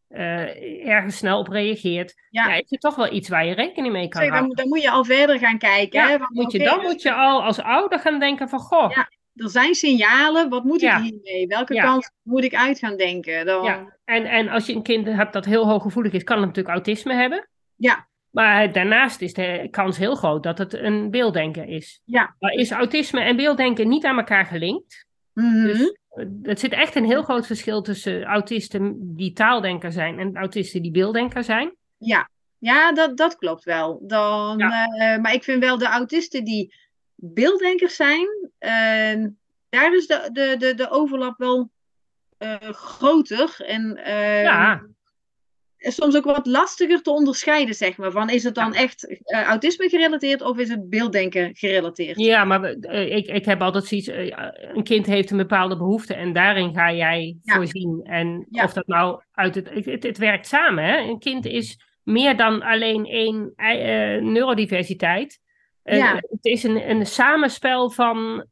uh, ergens snel op reageert, ja. is het toch wel iets waar je rekening mee kan houden. Dan, dan, moet je al verder gaan kijken. hè? moet je, dan moet je al als ouder gaan denken van, goh... Ja, er zijn signalen, wat moet ik hiermee? Welke kant moet ik uit gaan denken? Dan... Ja. En, en als je een kind hebt dat heel hooggevoelig is, kan het natuurlijk autisme hebben. Ja. Maar daarnaast is de kans heel groot dat het een beelddenker is. Ja. Maar is autisme en beelddenken niet aan elkaar gelinkt? Mm dus het zit echt een heel groot verschil tussen autisten die taaldenker zijn en autisten die beelddenker zijn. Ja, ja dat, dat klopt wel. Dan, eh, maar ik vind wel de autisten die beelddenkers zijn, uh, daar is de, de, de, de overlap wel uh, groter. En ja soms ook wat lastiger te onderscheiden, zeg maar. Van is het dan echt uh, autisme gerelateerd of is het beelddenken gerelateerd? Ja, maar uh, ik, ik heb altijd zoiets, uh, een kind heeft een bepaalde behoefte en daarin ga jij voorzien. En of dat nou uit het, het, het, werkt samen, hè. Een kind is meer dan alleen één neurodiversiteit. Ja. Het is een, een samenspel van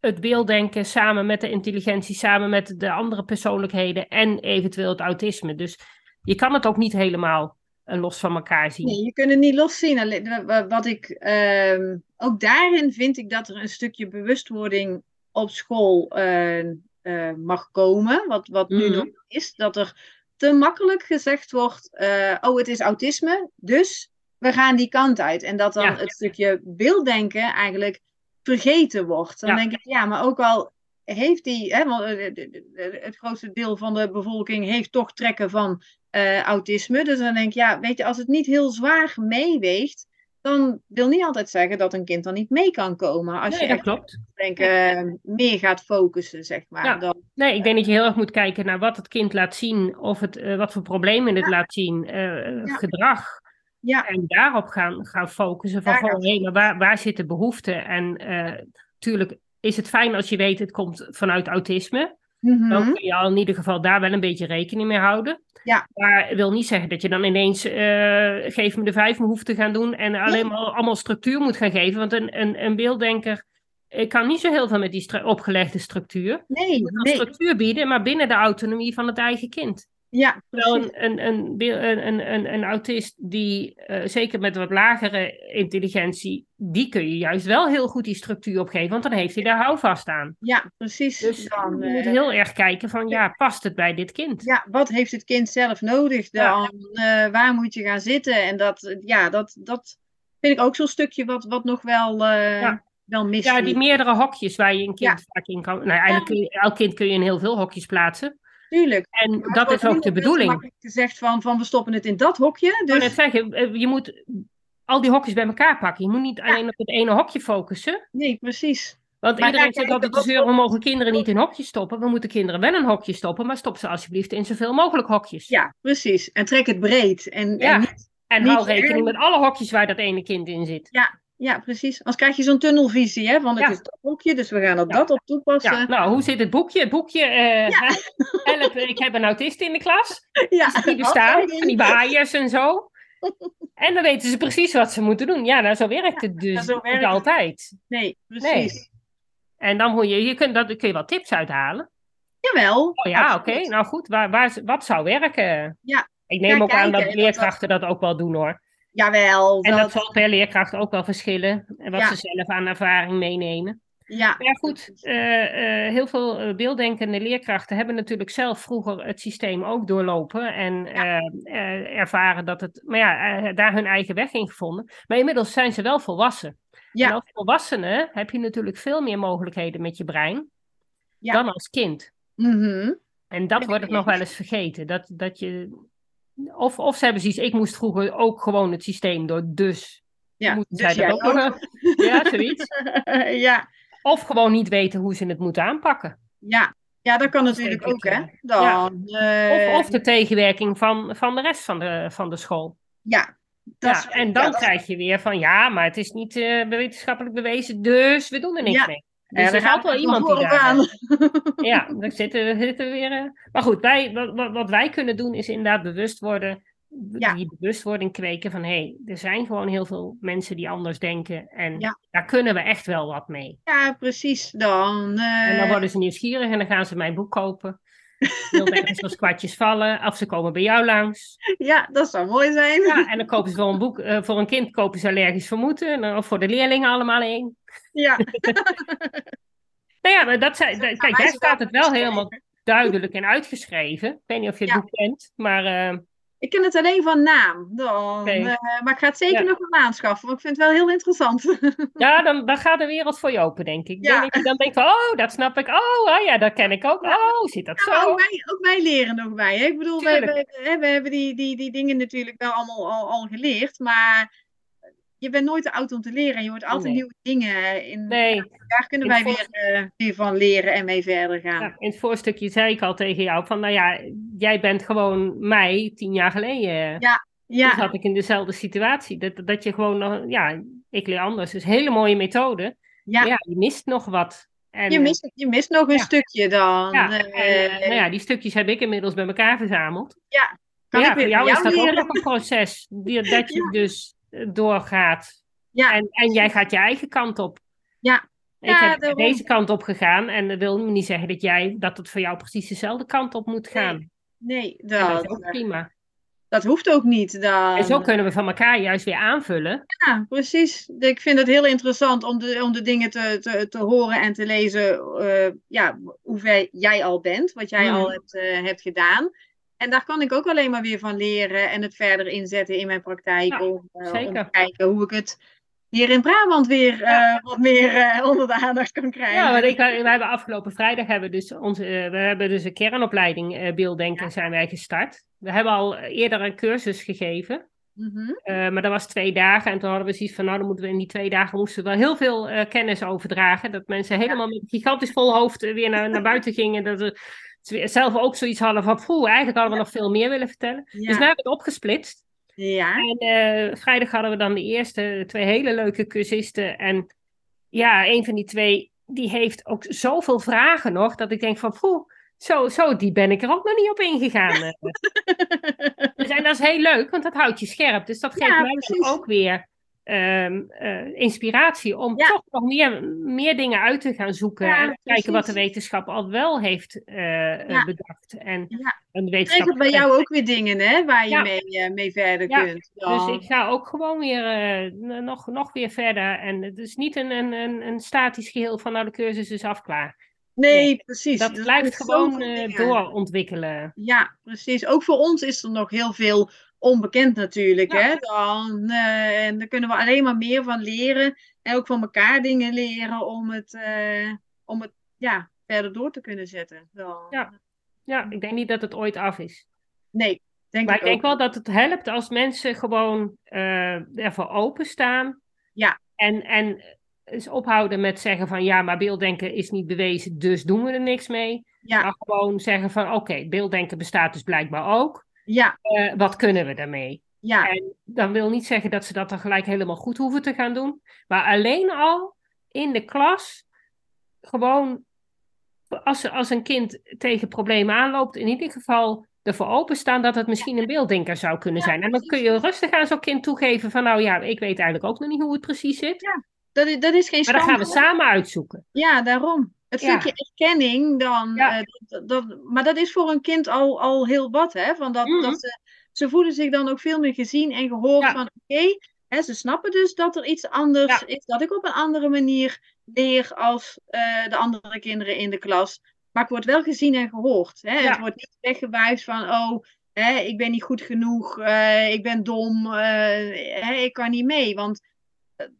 het beelddenken samen met de intelligentie, samen met de andere persoonlijkheden en eventueel het autisme. Dus je kan het ook niet helemaal uh, los van elkaar zien. Nee, je kunt het niet los zien. Wat ik, uh, ook daarin vind ik dat er een stukje bewustwording op school uh, mag komen. Wat, wat nu mhm. nog is, dat er te makkelijk gezegd wordt: oh, het is autisme, dus we gaan die kant uit. En dat dan het stukje beelddenken eigenlijk vergeten wordt. Dan denk ik, ja, maar ook al heeft die, hè, want het grootste deel van de bevolking heeft toch trekken van uh, autisme. Dus dan denk ik, ja, weet je, als het niet heel zwaar meeweegt, dan wil niet altijd zeggen dat een kind dan niet mee kan komen. Als nee, je dat klopt. Denk, uh, meer gaat focussen, zeg maar. Ja. Dan, nee, ik denk dat je heel erg moet kijken naar wat het kind laat zien, of het, uh, wat voor problemen het laat zien, ja. gedrag. Ja. En daarop gaan, gaan focusen van, van hey, maar waar, waar zit de behoefte? En natuurlijk is het fijn als je weet het komt vanuit autisme. Mhm. Dan kun je al in ieder geval daar wel een beetje rekening mee houden. Ja. Maar wil niet zeggen dat je dan ineens eh, geef me de vijf me hoeft te gaan doen en alleen maar allemaal structuur moet gaan geven. Want een, een, een beelddenker kan niet zo heel veel met die stru- opgelegde structuur. Nee, Je nee. structuur bieden, maar binnen de autonomie van het eigen kind. Ja, precies. een, een, een, een, een, autist die, eh, zeker met wat lagere intelligentie, die kun je juist wel heel goed die structuur opgeven, want dan heeft hij daar houvast aan. Ja, precies. Dus Dan, je moet eh, heel erg kijken van, ja, past het bij dit kind? ja, wat heeft het kind zelf nodig dan? Eh, waar moet je gaan zitten? En dat, ja, dat, dat vind ik ook zo'n stukje wat, wat nog wel, eh Ja. Ja, die meerdere hokjes waar je een kind Ja. vaak in kan. Nou, eigenlijk kun je, elk kind kun je in heel veel hokjes plaatsen. Tuurlijk. En Maar het dat is ook de bedoeling. gezegd van, van we stoppen het in dat hokje. Dus net zeggen, eh, je moet al die hokjes bij elkaar pakken. Je moet niet alleen op het ene hokje focussen. nee, precies. Want Maar iedereen zegt altijd te wat zeuren, we mogen kinderen niet in hokjes stoppen. We moeten kinderen wel in een hokje stoppen, maar stop ze alsjeblieft in zoveel mogelijk hokjes. Ja, precies. En trek het breed. En, Ja. en niet, en hou rekening met alle hokjes waar dat ene kind in zit. ja, precies. Anders krijg je zo'n tunnelvisie, hè? Van het Ja. is dat hokje, dus we gaan er Ja. dat op toepassen. Ja, nou, hoe zit het boekje? Het boekje, eh, help, ik heb een autist in de klas. Ja, Die bestaan, van die waaiers en zo. En dan weten ze precies wat ze moeten doen. Ja, nou, zo werkt het dus werkt niet het. altijd. Nee, precies. En dan moet je, je kunt, dat, kun je wel tips uithalen. Jawel. Oh ja, oké. Nou goed, waar, waar, wat zou werken? Ja. Ik neem Ja, ook aan dat dat leerkrachten dat ook wel doen hoor. Jawel. En dat, dat zal per leerkracht ook wel verschillen. En wat Ja. ze zelf aan ervaring meenemen. ja, Maar ja, goed. eh, eh, heel veel eh, beelddenkende leerkrachten hebben natuurlijk zelf vroeger het systeem ook doorlopen. En eh, eh, ervaren dat het. Maar ja, eh, daar hun eigen weg in gevonden. Maar inmiddels zijn ze wel volwassen. Ja. En als volwassene heb je natuurlijk veel meer mogelijkheden met je brein. Dan als kind. Mhm. En dat wordt het nog wel eens vergeten. Dat, dat je. Of, of ze hebben zoiets, ik moest vroeger ook gewoon het systeem door, dus ja. moeten dus zij dat ook. Ja, zoiets. ja. Of gewoon niet weten hoe ze het moeten aanpakken. ja, ja, dat kan Dat natuurlijk ook, hè? Dan, eh, Of, of de tegenwerking van, van de rest van de, van de school. Ja, dat Ja, is- en dan ja, dat- krijg je weer van ja, maar het is niet eh, wetenschappelijk bewezen, dus we doen er niks Ja. mee. Ja, Dus er wel gaat het iemand die daar. aan. Ja, daar zitten we zitten we weer. eh. Maar goed, wij, wat, wat- wij kunnen doen is inderdaad bewust worden. Ja. Die bewustwording kweken van hé, hey, er zijn gewoon heel veel mensen die anders denken. En Ja. daar kunnen we echt wel wat mee. Ja, precies. Dan, eh, En dan worden ze nieuwsgierig en dan gaan ze mijn boek kopen. Heel als kwartjes vallen, of ze komen bij jou langs. ja, dat zou mooi zijn. Ja, en dan kopen ze voor een boek, eh, voor een kind kopen ze allergisch vermoeden. Of voor de leerlingen allemaal één. Ja. Nou ja, maar dat zijn, gaan kijk, daar staat het wel helemaal duidelijk en uitgeschreven. Ik weet niet of je het Ja. boek kent, maar eh, Ik ken het alleen van naam. Dan, eh, maar ik ga het zeker Ja. nog wel aanschaffen, want ik vind het wel heel interessant. ja, dan, dan gaat de wereld voor je open, denk ik. Ja. Dan, denk je- dan denk je, oh, dat snap ik. Oh, oh ja, dat ken ik ook. Oh, zit dat Ja, zo? ook wij, ook wij leren nog bij. Hè? Ik bedoel, we, hè, we hebben die, die, die dingen natuurlijk wel allemaal al, al geleerd, maar je bent nooit te oud om te leren. En je hoort altijd Nee. nieuwe dingen. In, Nee, Daar kunnen In wij weer, eh, weer van leren en mee verder gaan. ja, in het voorstukje zei ik al tegen jou van, nou ja, jij bent gewoon mij tien jaar geleden. Ja. Toen Ja, zat ik in dezelfde situatie. Dat, dat je gewoon, nog- ja, ik leer anders. Dus hele mooie methode. ja. Ja, je mist nog wat. En, Je, mist, je mist nog een Ja. stukje dan. Ja, Eh, en, eh, nou ja, die stukjes heb ik inmiddels bij elkaar verzameld. kan Maar ja, ik weer voor jou is dat leren. ook nog een proces. Dat je dus doorgaat. Ja. En, en jij gaat je eigen kant op. Ja. Ik Ja, heb daarom. deze kant op gegaan. En dat wil niet zeggen dat, jij, dat het voor jou precies dezelfde kant op moet gaan. Nee, dat is ook prima. dat hoeft ook niet. Dan. En zo kunnen we van elkaar juist weer aanvullen. Ja, precies. Ik vind het heel interessant om de, om de dingen te, te, te horen en te lezen. eh, ja, hoe ver jij al bent, wat jij Mhm. al hebt, eh, hebt gedaan. En daar kan ik ook alleen maar weer van leren en het verder inzetten in mijn praktijk. Ja, om, eh, om te kijken hoe ik het hier in Brabant weer eh, wat meer eh, onder de aandacht kan krijgen. Ja, want ik, we hebben afgelopen vrijdag hebben we dus onze, we hebben dus een kernopleiding beelddenken Ja. zijn wij gestart. We hebben al eerder een cursus gegeven. Mhm. Maar dat was twee dagen. En toen hadden we zoiets van, nou, dan moeten we in die twee dagen moesten we wel heel veel kennis overdragen. Dat mensen helemaal met een gigantisch vol hoofd weer naar, naar buiten gingen. Dat ze zelf ook zoiets hadden van, poeh, eigenlijk hadden we nog veel meer willen vertellen. Dus nu hebben we het opgesplitst. ja. En eh, vrijdag hadden we dan de eerste twee hele leuke cursisten. En ja, een van die twee die heeft ook zoveel vragen nog, dat ik denk van, poeh, zo, zo die ben ik er ook nog niet op ingegaan. dus, en dat is heel leuk, want dat houdt je scherp. Dus dat geeft Ja, mij precies. ook weer ehm, eh, inspiratie om Ja. toch nog meer, meer dingen uit te gaan zoeken. Ja, en kijken wat de wetenschap al wel heeft eh, Ja. bedacht. En, Ja. en de wetenschap Triggert bij jou ook weer dingen, hè, waar je mee, mee verder kunt. Dus ik ga ook gewoon weer nog, nog weer verder. En het is niet een, een, een, een statisch geheel van nou de cursus is af klaar. nee, precies. Dat Er blijft gewoon doorontwikkelen. Ja, precies. Ook voor ons is er nog heel veel onbekend natuurlijk. Ja. Hè? Dan, eh, en daar kunnen we alleen maar meer van leren. En ook van elkaar dingen leren om het, eh, om het ja, verder door te kunnen zetten. Dan, Ja. Ja, ik denk niet dat het ooit af is. Nee, denk Maar ik ik denk wel dat het helpt als mensen gewoon eh ervoor openstaan. Ja. En, en eens ophouden met zeggen van ja, maar beelddenken is niet bewezen, dus doen we er niks mee. Ja, Maar gewoon zeggen van oké, beelddenken bestaat dus blijkbaar ook. Ja, Eh, wat kunnen we daarmee? ja, En dan wil niet zeggen dat ze dat dan gelijk helemaal goed hoeven te gaan doen. Maar alleen al in de klas gewoon als, als een kind tegen problemen aanloopt, in ieder geval ervoor openstaan dat het misschien een beelddenker zou kunnen Ja, zijn. En dan kun je rustig aan zo'n kind toegeven van nou ja, ik weet eigenlijk ook nog niet hoe het precies zit. dat is, dat is geen Maar dan gaan we samen uitzoeken. Ja, daarom. Het stukje erkenning dan. Ja. eh, dat, dat, maar dat is voor een kind al, al heel wat, hè? Van dat, Mhm. dat ze, ze voelen zich dan ook veel meer gezien en gehoord Ja. van oké, hè, ze snappen dus dat er iets anders Ja. is, dat ik op een andere manier leer als eh, de andere kinderen in de klas. Maar ik word wel gezien en gehoord. Hè? Het wordt niet weggewuifd van oh, hè, ik ben niet goed genoeg, eh, ik ben dom, hè, ik kan niet mee. Want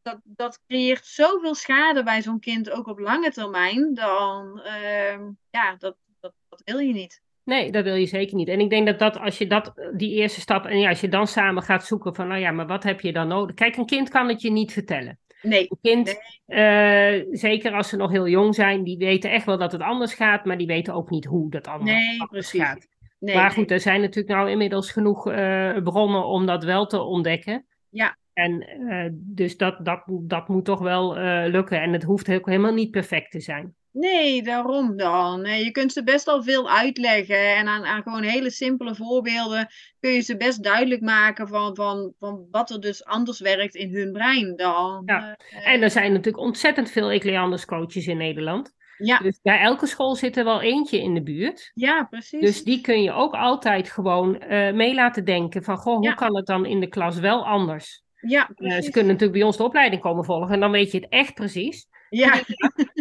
dat, dat creëert zoveel schade bij zo'n kind, ook op lange termijn, dan ehm, ja, dat, dat, dat wil je niet. Nee, dat wil je zeker niet. En ik denk dat, dat als je dat, die eerste stap, en ja, als je dan samen gaat zoeken van, nou ja, maar wat heb je dan nodig? Kijk, een kind kan het je niet vertellen. Nee, Een kind, eh, zeker als ze nog heel jong zijn, die weten echt wel dat het anders gaat, maar die weten ook niet hoe dat anders, Nee, anders precies. gaat. nee. maar goed, er zijn natuurlijk nou inmiddels genoeg eh, bronnen om dat wel te ontdekken. Ja. En eh, dus dat, dat, dat moet toch wel eh, lukken. En het hoeft ook helemaal niet perfect te zijn. Nee, daarom dan. Je kunt ze best al veel uitleggen en aan, aan gewoon hele simpele voorbeelden kun je ze best duidelijk maken van, van, van wat er dus anders werkt in hun brein dan. Ja. eh, En er zijn natuurlijk ontzettend veel Ecleanders coaches in Nederland. ja, Dus bij elke school zit er wel eentje in de buurt. ja, precies. Dus die kun je ook altijd gewoon eh, mee laten denken van, goh, hoe Ja. kan het dan in de klas wel anders? Ja, Eh, ze kunnen natuurlijk bij ons de opleiding komen volgen en dan weet je het echt precies. Ja,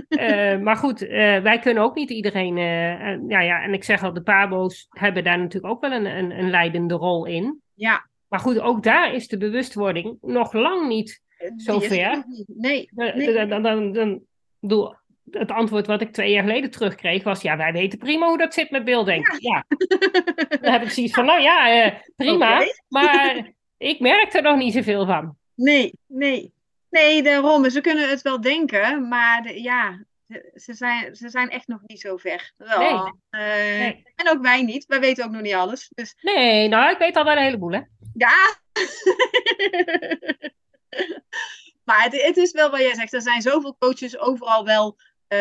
Eh, maar goed, eh, wij kunnen ook niet iedereen. ja, ja, en ik zeg al, de Pabo's hebben daar natuurlijk ook wel een, een, een leidende rol in. ja. Maar goed, ook daar is de bewustwording nog lang niet. Zover? er. Nee, nee. Dan, dan, dan, dan, bedoel, het antwoord wat ik twee jaar geleden terugkreeg was: ja, wij weten prima hoe dat zit met beelddenken. Ja. Dan heb ik zoiets van: nou ja, eh, prima. Maar ik merk er nog niet zoveel van. Nee, nee. Nee, daarom. Ze kunnen het wel denken, maar de- ja, ze- zijn, ze zijn echt nog niet zo ver. Wel, Nee. eh, Nee. En ook wij niet. Wij weten ook nog niet alles. Dus Nee, nou, ik weet al wel een heleboel, hè? ja. maar het, het is wel wat jij zegt. Er zijn zoveel coaches overal wel,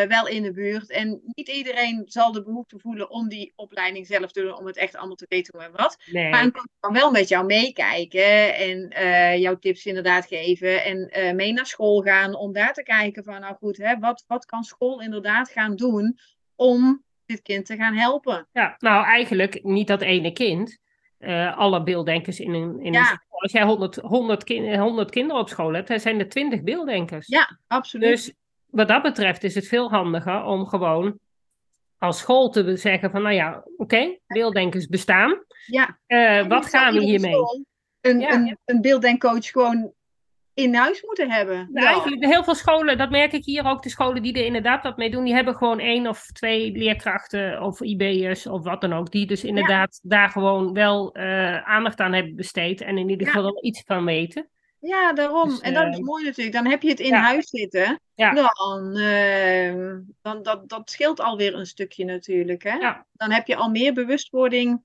wel in de buurt. En niet iedereen zal de behoefte voelen om die opleiding zelf te doen. Om het echt allemaal te weten hoe en wat. Nee. Maar een coach kan wel met jou meekijken en eh, jouw tips inderdaad geven. En eh, mee naar school gaan om daar te kijken van, nou goed, hè, wat, wat kan school inderdaad gaan doen om dit kind te gaan helpen? Ja, nou eigenlijk niet dat ene kind. Eh, alle beelddenkers in een, in Ja. een school. Als jij 100, 100, kin- 100 kinderen op school hebt, dan zijn er 20 beelddenkers. Ja, absoluut. Dus wat dat betreft is het veel handiger om gewoon als school te zeggen van, nou ja, oké, beelddenkers bestaan. ja. Eh, wat gaan we hiermee? Een, Ja. een, een beelddenkcoach gewoon in huis moeten hebben. Nou, Ja. Eigenlijk, heel veel scholen, dat merk ik hier ook, de scholen die er inderdaad wat mee doen, die hebben gewoon één of twee leerkrachten of IB'ers of wat dan ook, die dus inderdaad daar gewoon wel eh, aandacht aan hebben besteed en in ieder Ja. geval wel iets van weten. Ja, daarom. Dus, en dat is eh, mooi natuurlijk. Dan heb je het in ja. huis zitten. Ja. Dan, ehm, dan dat, dat scheelt alweer een stukje natuurlijk. Hè? Ja. Dan heb je al meer bewustwording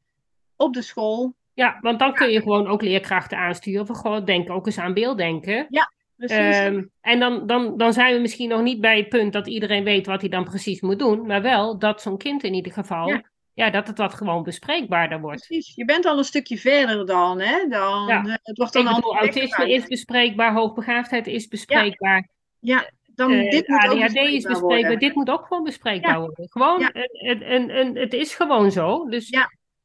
op de school. Ja, want dan kun je gewoon ook leerkrachten aansturen van, goh, denk ook eens aan beelddenken. Ja. precies. Ehm, en dan, dan, dan zijn we misschien nog niet bij het punt dat iedereen weet wat hij dan precies moet doen. Maar wel dat zo'n kind in ieder geval, ja. Ja. dat het wat gewoon bespreekbaarder wordt. Precies. Je bent al een stukje verder dan, hè? Dan, Ja. eh, het wordt dan Ik al bedoel, autisme is bespreekbaar, hoogbegaafdheid is bespreekbaar. Ja, dan eh, dit moet ook ADHD is bespreekbaar bespreekbaar. worden. Dit moet ook gewoon bespreekbaar Ja. worden. Gewoon, een, een, een- het is gewoon zo. Dus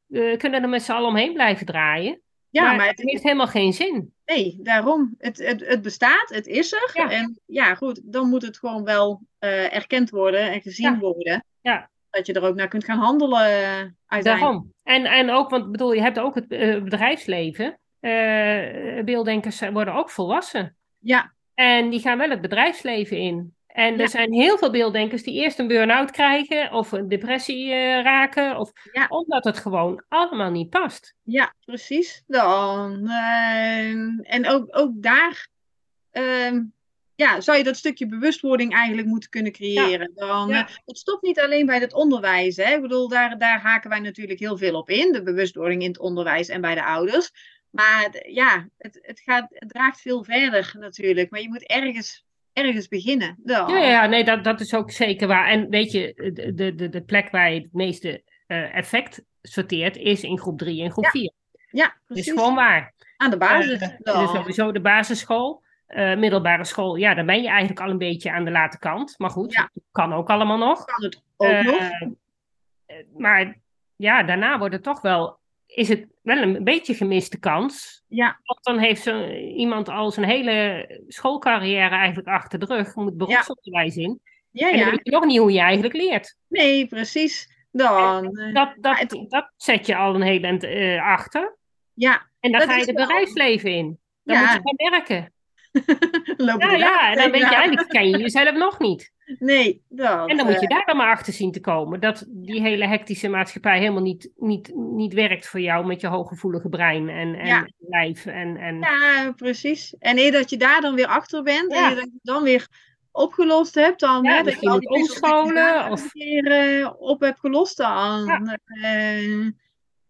we kunnen er met z'n allen omheen blijven draaien. Ja, maar, maar het het, heeft helemaal geen zin. nee, daarom. Het, het, het bestaat, het is er. Ja. En ja, goed, dan moet het gewoon wel eh, erkend worden en gezien Ja. worden. Ja. Dat je er ook naar kunt gaan handelen eh, uiteindelijk. Daarom. En, en ook, want ik bedoel, je hebt ook het eh, bedrijfsleven. Eh, beelddenkers worden ook volwassen. Ja, En die gaan wel het bedrijfsleven in. En Ja. er zijn heel veel beelddenkers die eerst een burn-out krijgen of een depressie raken. Of, Ja. Omdat het gewoon allemaal niet past. ja, precies. Dan, en ook, ook daar ehm, ja, zou je dat stukje bewustwording eigenlijk moeten kunnen creëren. Dan, Ja. eh, het stopt niet alleen bij het onderwijs. Hè? Ik bedoel, daar, daar haken wij natuurlijk heel veel op in. De bewustwording in het onderwijs en bij de ouders. Maar ja, het, het, gaat, het draagt veel verder natuurlijk. Maar je moet ergens, ergens beginnen. Ja, ja, nee, dat, dat is ook zeker waar. En weet je, de, de, de, plek waar je het meeste eh, effect sorteert is in groep 3 en groep Ja, 4. Ja, precies. is gewoon waar. Aan de basis. Dus sowieso de basisschool. Eh, middelbare school, ja, dan ben je eigenlijk al een beetje aan de late kant. Maar goed, Ja. kan ook allemaal nog. kan het ook Eh, nog. eh, maar ja, daarna wordt het toch wel, is het wel een beetje gemiste kans. Ja, Want dan heeft zo, iemand al zijn hele schoolcarrière eigenlijk achter de rug, moet beroepsonderwijs in. ja, En dan ja. weet je nog niet hoe je eigenlijk leert. Nee, precies. Dan, Dat, dat, het- dat zet je al een heel eind eh, achter. ja, En dan Dat ga je het bedrijfsleven in. Dan Ja. moet je gaan werken. Ja, ja, en dan weet je eigenlijk, ken je jezelf nog niet. Nee, dat. En dan moet je eh, daar dan maar achter zien te komen. Dat die hele hectische maatschappij helemaal niet, niet, niet werkt voor jou met je hooggevoelige brein en, en Ja. lijf. En, en... Ja, precies. En eer dat je daar dan weer achter bent Ja. en je dat dan weer opgelost hebt, dan Ja, hè, dat je al die omscholen, of- keer eh, op hebt gelost dan. Ja. eh,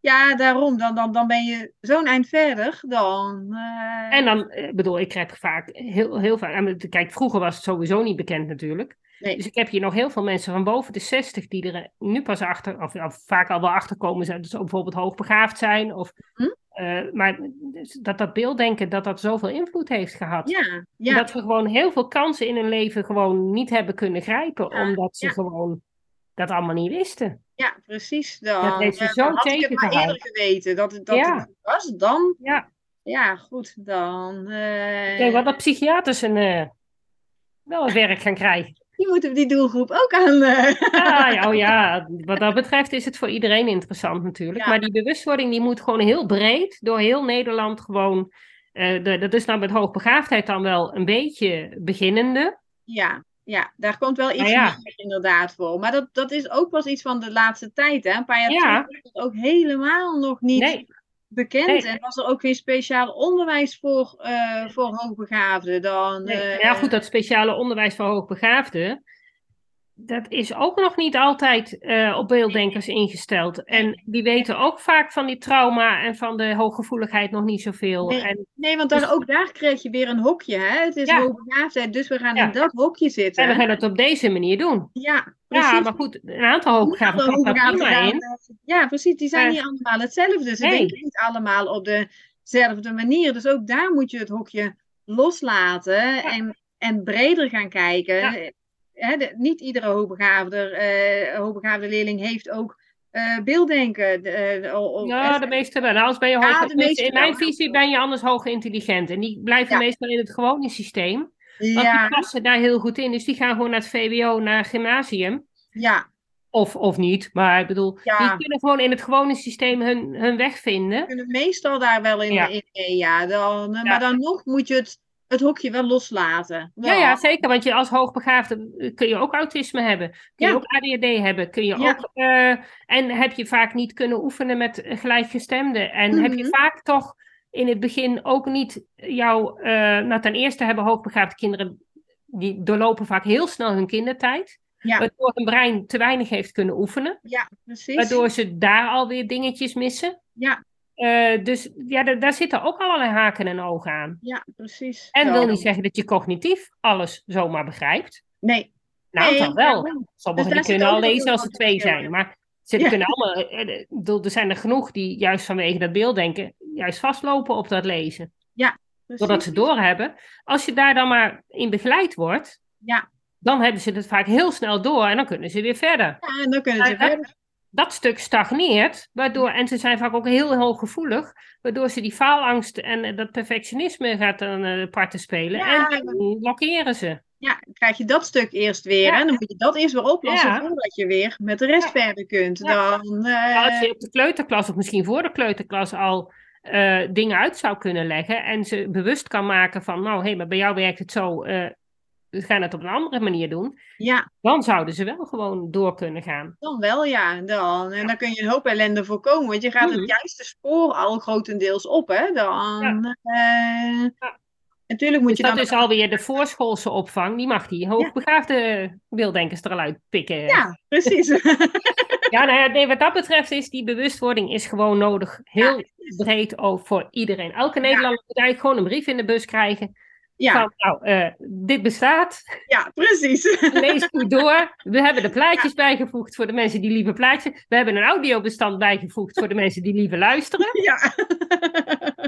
ja, daarom. Dan, dan, dan ben je zo'n eind verder. Dan, eh, En dan, eh, bedoel, ik krijg vaak, heel, heel vaak, en kijk, vroeger was het sowieso niet bekend natuurlijk. Nee. Dus ik heb hier nog heel veel mensen van boven de 60 die er nu pas achter, of, of vaak al wel achter komen, zijn, dus ook bijvoorbeeld hoogbegaafd zijn. Of, Hm? eh, maar dus dat dat beelddenken, dat dat zoveel invloed heeft gehad. ja, Dat we gewoon heel veel kansen in hun leven gewoon niet hebben kunnen grijpen, Ja, omdat ze gewoon dat allemaal niet wisten. ja, precies. Dan, Dat heeft ze had ik het maar eerder geweten dat het, dat Ja. het was. Dan, Ja, ja, goed. Dan, ik denk wel dat psychiaters een, eh, wel wat werk gaan krijgen. die moeten die doelgroep ook aan. eh, Ja, ja, oh ja, wat dat betreft is het voor iedereen interessant natuurlijk. Ja. Maar die bewustwording die moet gewoon heel breed door heel Nederland gewoon. eh, de, dat is nou met hoogbegaafdheid dan wel een beetje beginnende. Ja, ja, daar komt wel iets Nou ja. meer inderdaad voor. Maar dat, dat is ook pas iets van de laatste tijd. Hè? Een paar jaar Ja. terug was het ook helemaal nog niet Nee. bekend. Nee. En was er ook geen speciaal onderwijs voor, eh, voor hoogbegaafden. Dan, Nee. eh, Maar ja, goed, dat speciale onderwijs voor hoogbegaafden. Dat is ook nog niet altijd eh, op beelddenkers ingesteld. En die weten ook vaak van die trauma en van de hooggevoeligheid nog niet zoveel. Nee. En, Nee, want daar, Dus- ook daar krijg je weer een hokje. Hè? Het is Ja. hoogbegaafdheid, dus we gaan Ja. in dat hokje en we zitten. gaan het op deze manier doen. Ja, precies. Ja, maar goed, een aantal hoogbegaafden daar in. eh, Ja, precies. Die zijn Maar- niet allemaal hetzelfde. Ze Nee. denken niet allemaal op dezelfde manier. Dus ook daar moet je het hokje loslaten en, en breder gaan kijken. Ja. Hè, de- niet iedere hoogbegaafde, eh, hoogbegaafde leerling heeft ook eh, beelddenken. O- Ja, de meeste wel. Nou, als ben je hoog, in mijn wel. visie ben je anders hoog intelligent. En die blijven Ja. meestal in het gewone systeem. Want ja, die passen daar heel goed in. Dus die gaan gewoon naar het VWO, naar het gymnasium. ja, Of, of niet. Maar ik bedoel, die kunnen gewoon in het gewone systeem hun, hun weg vinden. kunnen meestal daar wel in, Ja. in mee. Ja. Dan. Maar dan nog moet je het, het hokje wel loslaten. Ja, ja, zeker. Want je als hoogbegaafde kun je ook autisme hebben. Kun je Ja. ook ADHD hebben. Kun je Ja. ook, eh, en heb je vaak niet kunnen oefenen met gelijkgestemden. En heb je Mhm. vaak toch in het begin ook niet jouw... eh, nou, ten eerste hebben hoogbegaafde kinderen... die doorlopen vaak heel snel hun kindertijd. Ja. Waardoor hun brein te weinig heeft kunnen oefenen. Ja, precies. Waardoor ze daar alweer dingetjes missen. Ja. Eh, dus ja, da- daar zitten ook allerlei haken en ogen aan. Ja, precies. En Ja, wil niet zeggen dat je cognitief alles zomaar begrijpt. Nee. Nou, Nee, dan wel. ja, Sommigen Dus kunnen al lezen als ze twee zijn. Maar ze Ja. kunnen allemaal, eh, eh, er zijn er genoeg die juist vanwege dat beelddenken juist vastlopen op dat lezen. Doordat Precies. ze doorhebben. Als je daar dan maar in begeleid wordt, Ja. dan hebben ze het vaak heel snel door en dan kunnen ze weer verder. Ja, en dan kunnen ze Ja, verder. Dat stuk stagneert, waardoor, en ze zijn vaak ook heel hooggevoelig, waardoor ze die faalangst en eh, dat perfectionisme gaat dan eh parten spelen. Ja. En dan blokkeren ze. Ja, krijg je dat stuk eerst weer. Ja. En dan moet je dat eerst weer oplossen Ja. voordat je weer met de rest verder kunt. Dan, eh, Als je op de kleuterklas, of misschien voor de kleuterklas, al dingen uit zou kunnen leggen en ze bewust kan maken van, nou hé, maar bij jou werkt het zo, gaan het op een andere manier doen, ja, dan zouden ze wel gewoon door kunnen gaan. dan wel ja. Dan. En dan kun je een hoop ellende voorkomen. Want je gaat Mhm. het juiste spoor al grotendeels op. Hè? Dan, eh. Natuurlijk moet Dus je dat dan... is alweer de voorschoolse opvang, die mag die hoogbegaafde beelddenkers er al uitpikken. Ja, precies. Ja, nou ja, nee, wat dat betreft is die bewustwording is gewoon nodig. Heel breed ook voor iedereen. Elke Nederlander moet eigenlijk gewoon een brief in de bus krijgen. Ja, Van, nou, eh, dit bestaat. ja, precies. Lees goed door. We hebben er plaatjes bijgevoegd voor de mensen die liever plaatjes. We hebben een audiobestand bijgevoegd voor de mensen die liever luisteren. ja.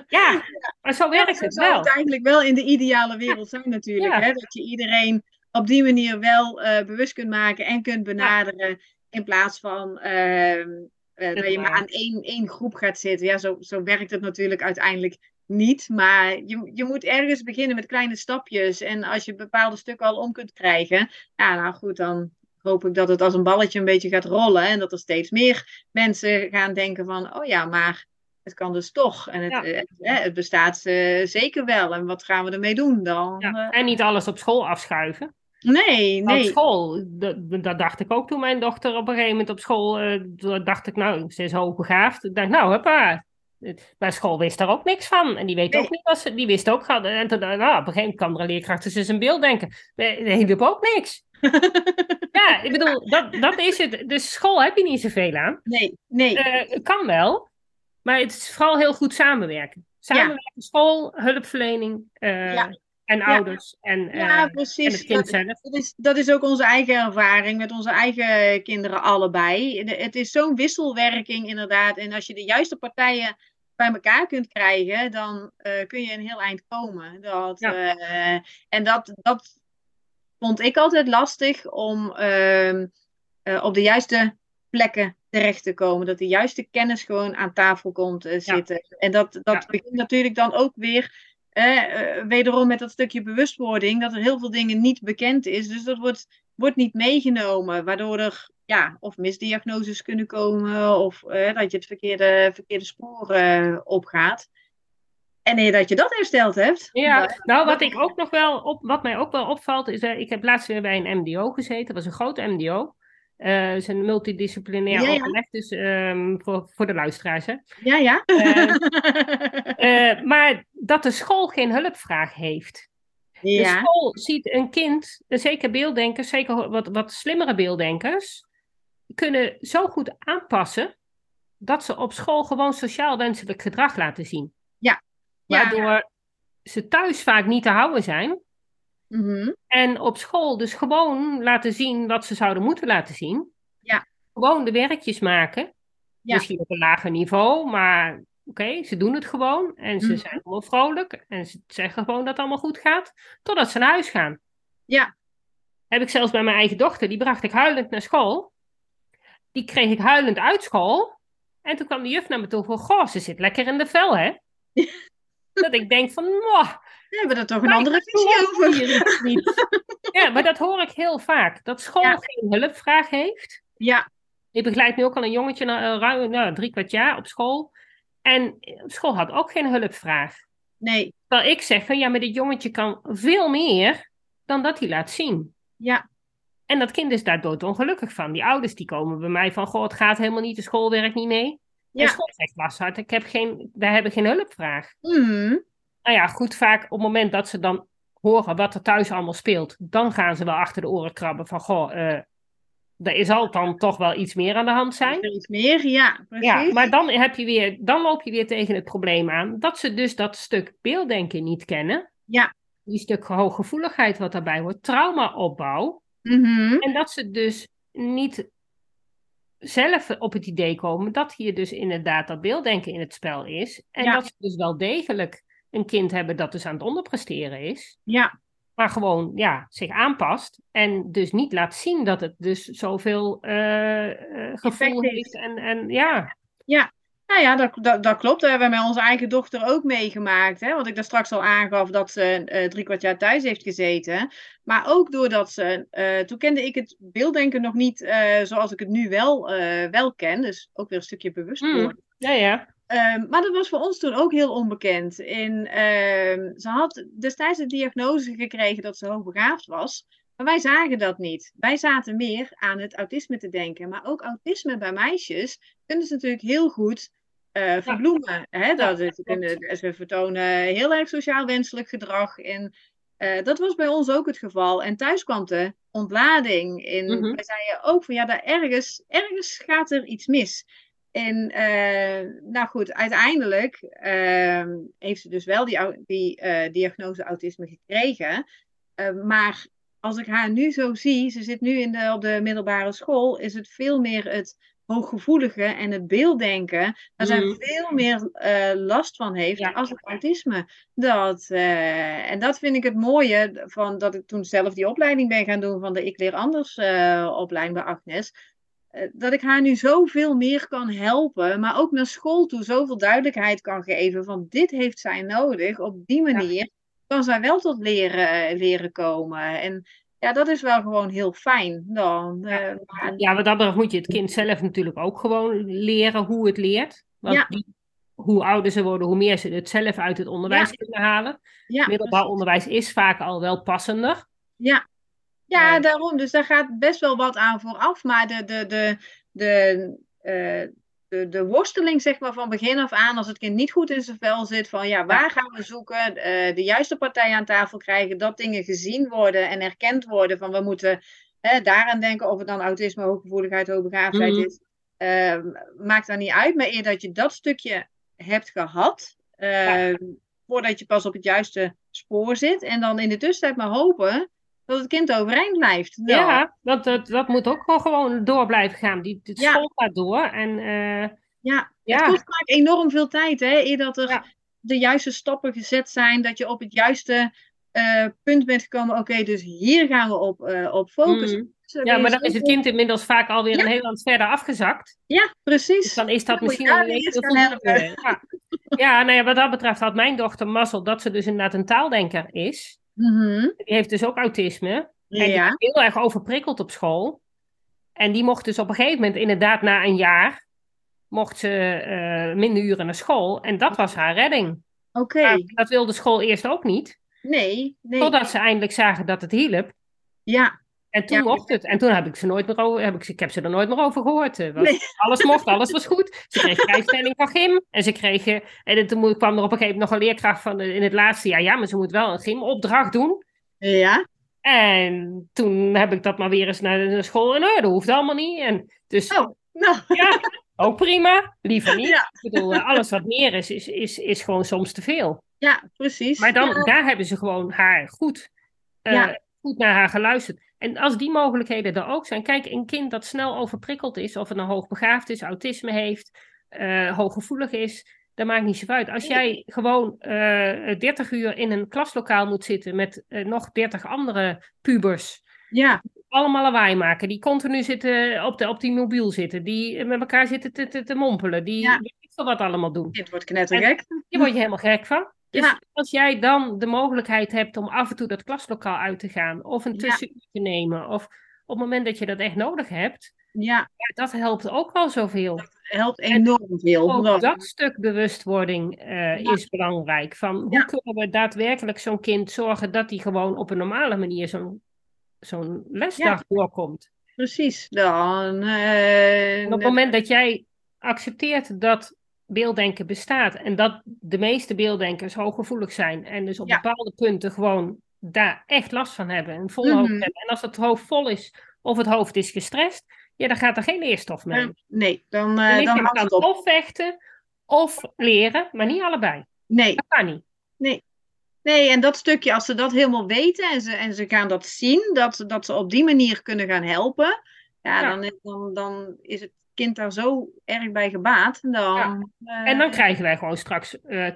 Ja, maar zo werkt het zou wel. het eigenlijk wel in de ideale wereld zijn natuurlijk. Hè? Dat je iedereen op die manier wel eh, bewust kunt maken en kunt benaderen. In plaats van ehm, eh, dat je maar aan één, één groep gaat zitten. Ja, zo, zo werkt het natuurlijk uiteindelijk niet. Maar je, je moet ergens beginnen met kleine stapjes. En als je bepaalde stukken al om kunt krijgen. Ja, nou goed, dan hoop ik dat het als een balletje een beetje gaat rollen. En dat er steeds meer mensen gaan denken van... Oh ja, maar het kan dus toch. En het, Ja. eh, het, het bestaat eh, zeker wel. En wat gaan we ermee doen dan? Ja. Eh, En niet alles op school afschuiven. nee, nee. school, dat, dat dacht ik ook toen mijn dochter op een gegeven moment op school, dacht ik, nou, ze is hoogbegaafd. Ik dacht, nou, hoppa. Maar school wist daar ook niks van. En die weet Nee. ook niet wat ze, die wist ook, en toen, nou, op een gegeven moment kwam er een leerkracht, is een beeld denken. Nee, hielp ook niks. Ja, ik bedoel, dat, dat is het. Dus school heb je niet zoveel aan. nee, nee. Eh, het kan wel, maar het is vooral heel goed samenwerken. Samenwerken, school, hulpverlening eh, Ja. En ouders en, eh, ja, en precies. het kind Dat- zelf. Dat is, dat is ook onze eigen ervaring met onze eigen kinderen allebei. De- Het is zo'n wisselwerking inderdaad. En als je de juiste partijen bij elkaar kunt krijgen, dan eh, kun je een heel eind komen. Dat, Ja. eh, en dat, dat vond ik altijd lastig om ehm, eh, op de juiste plekken terecht te komen. Dat de juiste kennis gewoon aan tafel komt zitten. En dat, dat Ja. begint natuurlijk dan ook weer eh, wederom met dat stukje bewustwording, dat er heel veel dingen niet bekend is. Dus dat wordt, wordt niet meegenomen, waardoor er ja, of misdiagnoses kunnen komen, of eh, dat je het verkeerde, verkeerde spoor eh, opgaat. En eer dat je dat hersteld hebt. Ja, nou wat ik ook nog wel op, wat mij ook wel opvalt, is eh, ik heb laatst weer bij een MDO gezeten. Dat was een groot MDO. Het is een multidisciplinair Ja, ja. overleg, dus ehm, voor, voor de luisteraars. Hè. Ja, ja. Eh, eh, maar dat de school geen hulpvraag heeft. De school ziet een kind, zeker beelddenkers, zeker wat, wat slimmere beelddenkers, kunnen zo goed aanpassen dat ze op school gewoon sociaal wenselijk gedrag laten zien. Ja. Waardoor ze thuis vaak niet te houden zijn. Mhm. En op school dus gewoon laten zien wat ze zouden moeten laten zien. Ja. Gewoon de werkjes maken. Ja. Misschien op een lager niveau, maar oké, ze doen het gewoon. En ze Mhm. zijn allemaal vrolijk. En ze zeggen gewoon dat het allemaal goed gaat. Totdat ze naar huis gaan. Ja. Heb ik zelfs bij mijn eigen dochter, die bracht ik huilend naar school. Die kreeg ik huilend uit school. En toen kwam de juf naar me toe van, goh, ze zit lekker in de vel, hè? Dat ik denk van, "Mwah, We hebben er toch een maar andere ik visie over. hier iets niet." Ja, maar dat hoor ik heel vaak. Dat school Ja. geen hulpvraag heeft. Ja, Ik begeleid nu ook al een jongetje, na, eh, ruim nou, drie kwart jaar op school. En op school had ook geen hulpvraag. nee. Terwijl ik zeg van, ja, maar dit jongetje kan veel meer dan dat hij laat zien. Ja, En dat kind is daar doodongelukkig van. Die ouders die komen bij mij van, goh, het gaat helemaal niet, de school werkt niet mee. Ja. En school zegt lashard, ik heb geen, wij hebben geen hulpvraag. Mhm. Nou ja, goed, vaak op het moment dat ze dan horen wat er thuis allemaal speelt, dan gaan ze wel achter de oren krabben van, goh, eh, er is al dan toch wel iets meer aan de hand zijn. Er iets meer, ja, precies. Ja, maar dan, heb je weer, dan loop je weer tegen het probleem aan dat ze dus dat stuk beelddenken niet kennen. Ja. Die stuk hooggevoeligheid wat daarbij hoort, traumaopbouw. Mhm. En dat ze dus niet zelf op het idee komen dat hier dus inderdaad dat beelddenken in het spel is. En Ja. dat ze dus wel degelijk een kind hebben dat dus aan het onderpresteren is. Ja, Maar gewoon ja, zich aanpast. En dus niet laat zien dat het dus zoveel eh, gevoel heeft. En, en ja, Nou ja, dat, dat, dat klopt. Dat hebben we met onze eigen dochter ook meegemaakt. Hè? Want ik daar straks al aangaf dat ze eh drie kwart jaar thuis heeft gezeten. Maar ook doordat ze... toen kende ik het beelddenken nog niet zoals ik het nu wel, wel ken. Dus ook weer een stukje bewustwording. ja, ja. Ehm, maar dat was voor ons toen ook heel onbekend. In, ehm, ze had destijds de diagnose gekregen dat ze hoogbegaafd was. Maar wij zagen dat niet. Wij zaten meer aan het autisme te denken. Maar ook autisme bij meisjes kunnen ze natuurlijk heel goed eh, verbloemen. Hè? Dat, Ja, ze, kunnen, ze vertonen heel erg sociaal wenselijk gedrag. En eh, dat was bij ons ook het geval. En thuis kwam de ontlading. In, Mhm. Wij zeiden ook van ja, daar ergens, ergens gaat er iets mis. En eh, nou goed, uiteindelijk ehm, heeft ze dus wel die, die eh, diagnose autisme gekregen. Eh, maar als ik haar nu zo zie, ze zit nu in de, op de middelbare school, is het veel meer het hooggevoelige en het beelddenken, waar zij Mhm. veel meer last van heeft Ja. als het autisme. Dat, en dat vind ik het mooie van dat ik toen zelf die opleiding ben gaan doen van de Ik Leer Anders opleiding bij Agnes dat ik haar nu zoveel meer kan helpen, maar ook naar school toe zoveel duidelijkheid kan geven van dit heeft zij nodig. Op die manier kan zij wel tot leren, leren komen. En ja, dat is wel gewoon heel fijn dan. eh, ja, wat dat betreft moet je het kind zelf natuurlijk ook gewoon leren hoe het leert. Want Ja. die, hoe ouder ze worden, hoe meer ze het zelf uit het onderwijs Ja. kunnen halen. ja, Middelbaar precies. onderwijs is vaak al wel passender. Ja. Ja, daarom. Dus daar gaat best wel wat aan vooraf. Maar de, de, de, de, eh, de, de worsteling, zeg maar, van begin af aan, als het kind niet goed in zijn vel zit, van ja, waar gaan we zoeken, eh, de juiste partij aan tafel krijgen, dat dingen gezien worden en erkend worden van we moeten hè, daaraan denken, of het dan autisme, hooggevoeligheid, hoogbegaafdheid Mhm. is. Eh, maakt daar niet uit, maar eer dat je dat stukje hebt gehad, eh, voordat je pas op het juiste spoor zit, en dan in de tussentijd maar hopen dat het kind overeind blijft. Nou, Ja, dat, dat, dat moet ook wel gewoon door blijven gaan. Die, de Ja. school gaat door. En eh, Ja, Ja. het kost vaak enorm veel tijd, hè? Eer dat er Ja. de juiste stappen gezet zijn, dat je op het juiste eh, punt bent gekomen. Oké, dus hier gaan we op, eh, op focussen. Mm. Dus ja, maar dan is het kind inmiddels vaak alweer een heel eind verder afgezakt. Ja, precies. Dus dan is dat misschien je een voldoende. Ja, ja nou ja, wat dat betreft had mijn dochter mazzel dat ze dus inderdaad een taaldenker is. Mhm. Die heeft dus ook autisme. En die was heel erg overprikkeld op school. En die mocht dus op een gegeven moment, inderdaad na een jaar, mocht ze eh, minder uren naar school. En dat was haar redding. oké. Dat wilde school eerst ook niet. Nee, nee. Totdat ze eindelijk zagen dat het hielp. Ja, En toen Ja. mocht het. En toen heb ik ze nooit meer over, heb ik, ze- ik heb ze er nooit meer over gehoord. Eh, was- Nee. Alles mocht, alles was goed. Ze kreeg vrijstelling van gym. En ze kregen, en toen kwam er op een gegeven moment nog een leerkracht van in het laatste jaar. Ja, maar ze moet wel een gymopdracht doen. ja. En toen heb ik dat maar weer eens naar de school. En dat hoeft allemaal niet. En dus Oh, nou. ja, ook prima. Liever niet. Ja. Ik bedoel, eh, alles wat meer is, is, is, is gewoon soms te veel. Ja, precies. Maar dan, Ja, daar hebben ze gewoon haar goed, eh, goed naar haar geluisterd. En als die mogelijkheden er ook zijn. Kijk, een kind dat snel overprikkeld is, of het nou hoogbegaafd is, autisme heeft, eh, hooggevoelig is, dat maakt niet zo uit. Als jij gewoon eh 30 uur in een klaslokaal moet zitten met eh, nog 30 andere pubers. ja, Allemaal lawaai maken, die continu zitten op, de, op die mobiel zitten, die met elkaar zitten te, te, te mompelen, die Ja. weet wat allemaal doen. het wordt knettergek. Hier word je helemaal gek van. Dus Ja. als jij dan de mogelijkheid hebt om af en toe dat klaslokaal uit te gaan, of een Ja. tussenuur te nemen, of op het moment dat je dat echt nodig hebt, Ja, dat helpt ook wel zoveel. helpt enorm veel. Ook dat stuk bewustwording eh, is belangrijk. Van hoe kunnen we daadwerkelijk zo'n kind zorgen dat hij gewoon op een normale manier zo'n zo'n lesdag doorkomt. Precies. Dan, eh, op het moment dat jij accepteert dat beelddenken bestaat en dat de meeste beelddenkers hooggevoelig zijn en dus op Ja. bepaalde punten gewoon daar echt last van hebben en vol hoofd Mhm. hebben. En als het hoofd vol is of het hoofd is gestrest, ja, dan gaat er geen leerstof mee. Eh, nee, dan, Dan eh ligt dan houdt kan het op. of vechten of leren, maar niet allebei. Nee, Dat kan niet. nee, en dat stukje, als ze dat helemaal weten en ze, en ze gaan dat zien, dat, dat ze op die manier kunnen gaan helpen, ja, Ja. Dan, dan, dan is het kind daar zo erg bij gebaat. Dan, Ja. eh, En dan krijgen wij gewoon straks eh,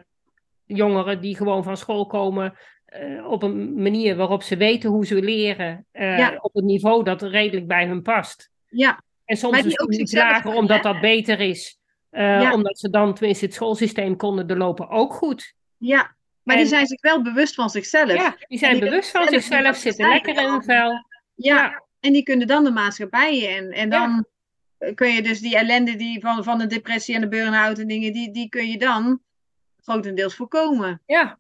jongeren die gewoon van school komen eh, op een manier waarop ze weten hoe ze leren, eh, Ja. op een niveau dat redelijk bij hun past. Ja, En soms misschien ook iets lager, omdat dat beter is. Eh, Ja. Omdat ze dan tenminste het schoolsysteem konden doorlopen, ook goed. ja. Maar En- die zijn zich wel bewust van zichzelf. Ja, die zijn die bewust van zichzelf, zitten lekker in hun vel. Ja, Ja. en die kunnen dan de maatschappij in. En dan kun je dus die ellende die van, van de depressie en de burn-out en dingen, die, die kun je dan grotendeels voorkomen. Ja,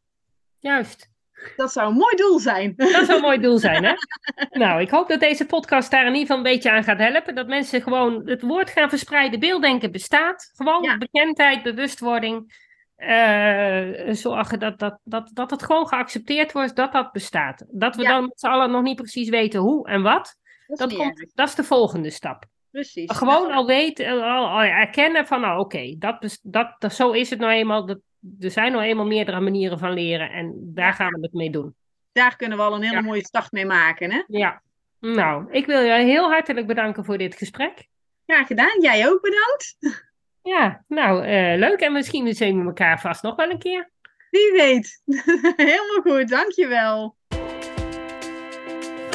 juist. Dat zou een mooi doel zijn. Dat zou een mooi doel zijn, hè? Nou, ik hoop dat deze podcast daar in ieder geval een beetje aan gaat helpen. Dat mensen gewoon het woord gaan verspreiden. Beelddenken bestaat. Gewoon Ja. bekendheid, bewustwording. eh, zorgen dat, dat, dat, dat het gewoon geaccepteerd wordt dat dat bestaat. Dat we Ja. dan met z'n allen nog niet precies weten hoe en wat. Dat komt, dat is de volgende stap. Precies. Gewoon al weten, al, al erkennen van, nou oké, dat, dat, dat, zo is het nou eenmaal. Dat, er zijn nou eenmaal meerdere manieren van leren en daar gaan we het mee doen. Daar kunnen we al een hele Ja. mooie start mee maken. Hè? Ja, nou, ik wil je heel hartelijk bedanken voor dit gesprek. Graag gedaan. Jij ook bedankt. Ja, nou, eh, leuk. En misschien zien we elkaar vast nog wel een keer. Wie weet. Helemaal goed. Dankjewel.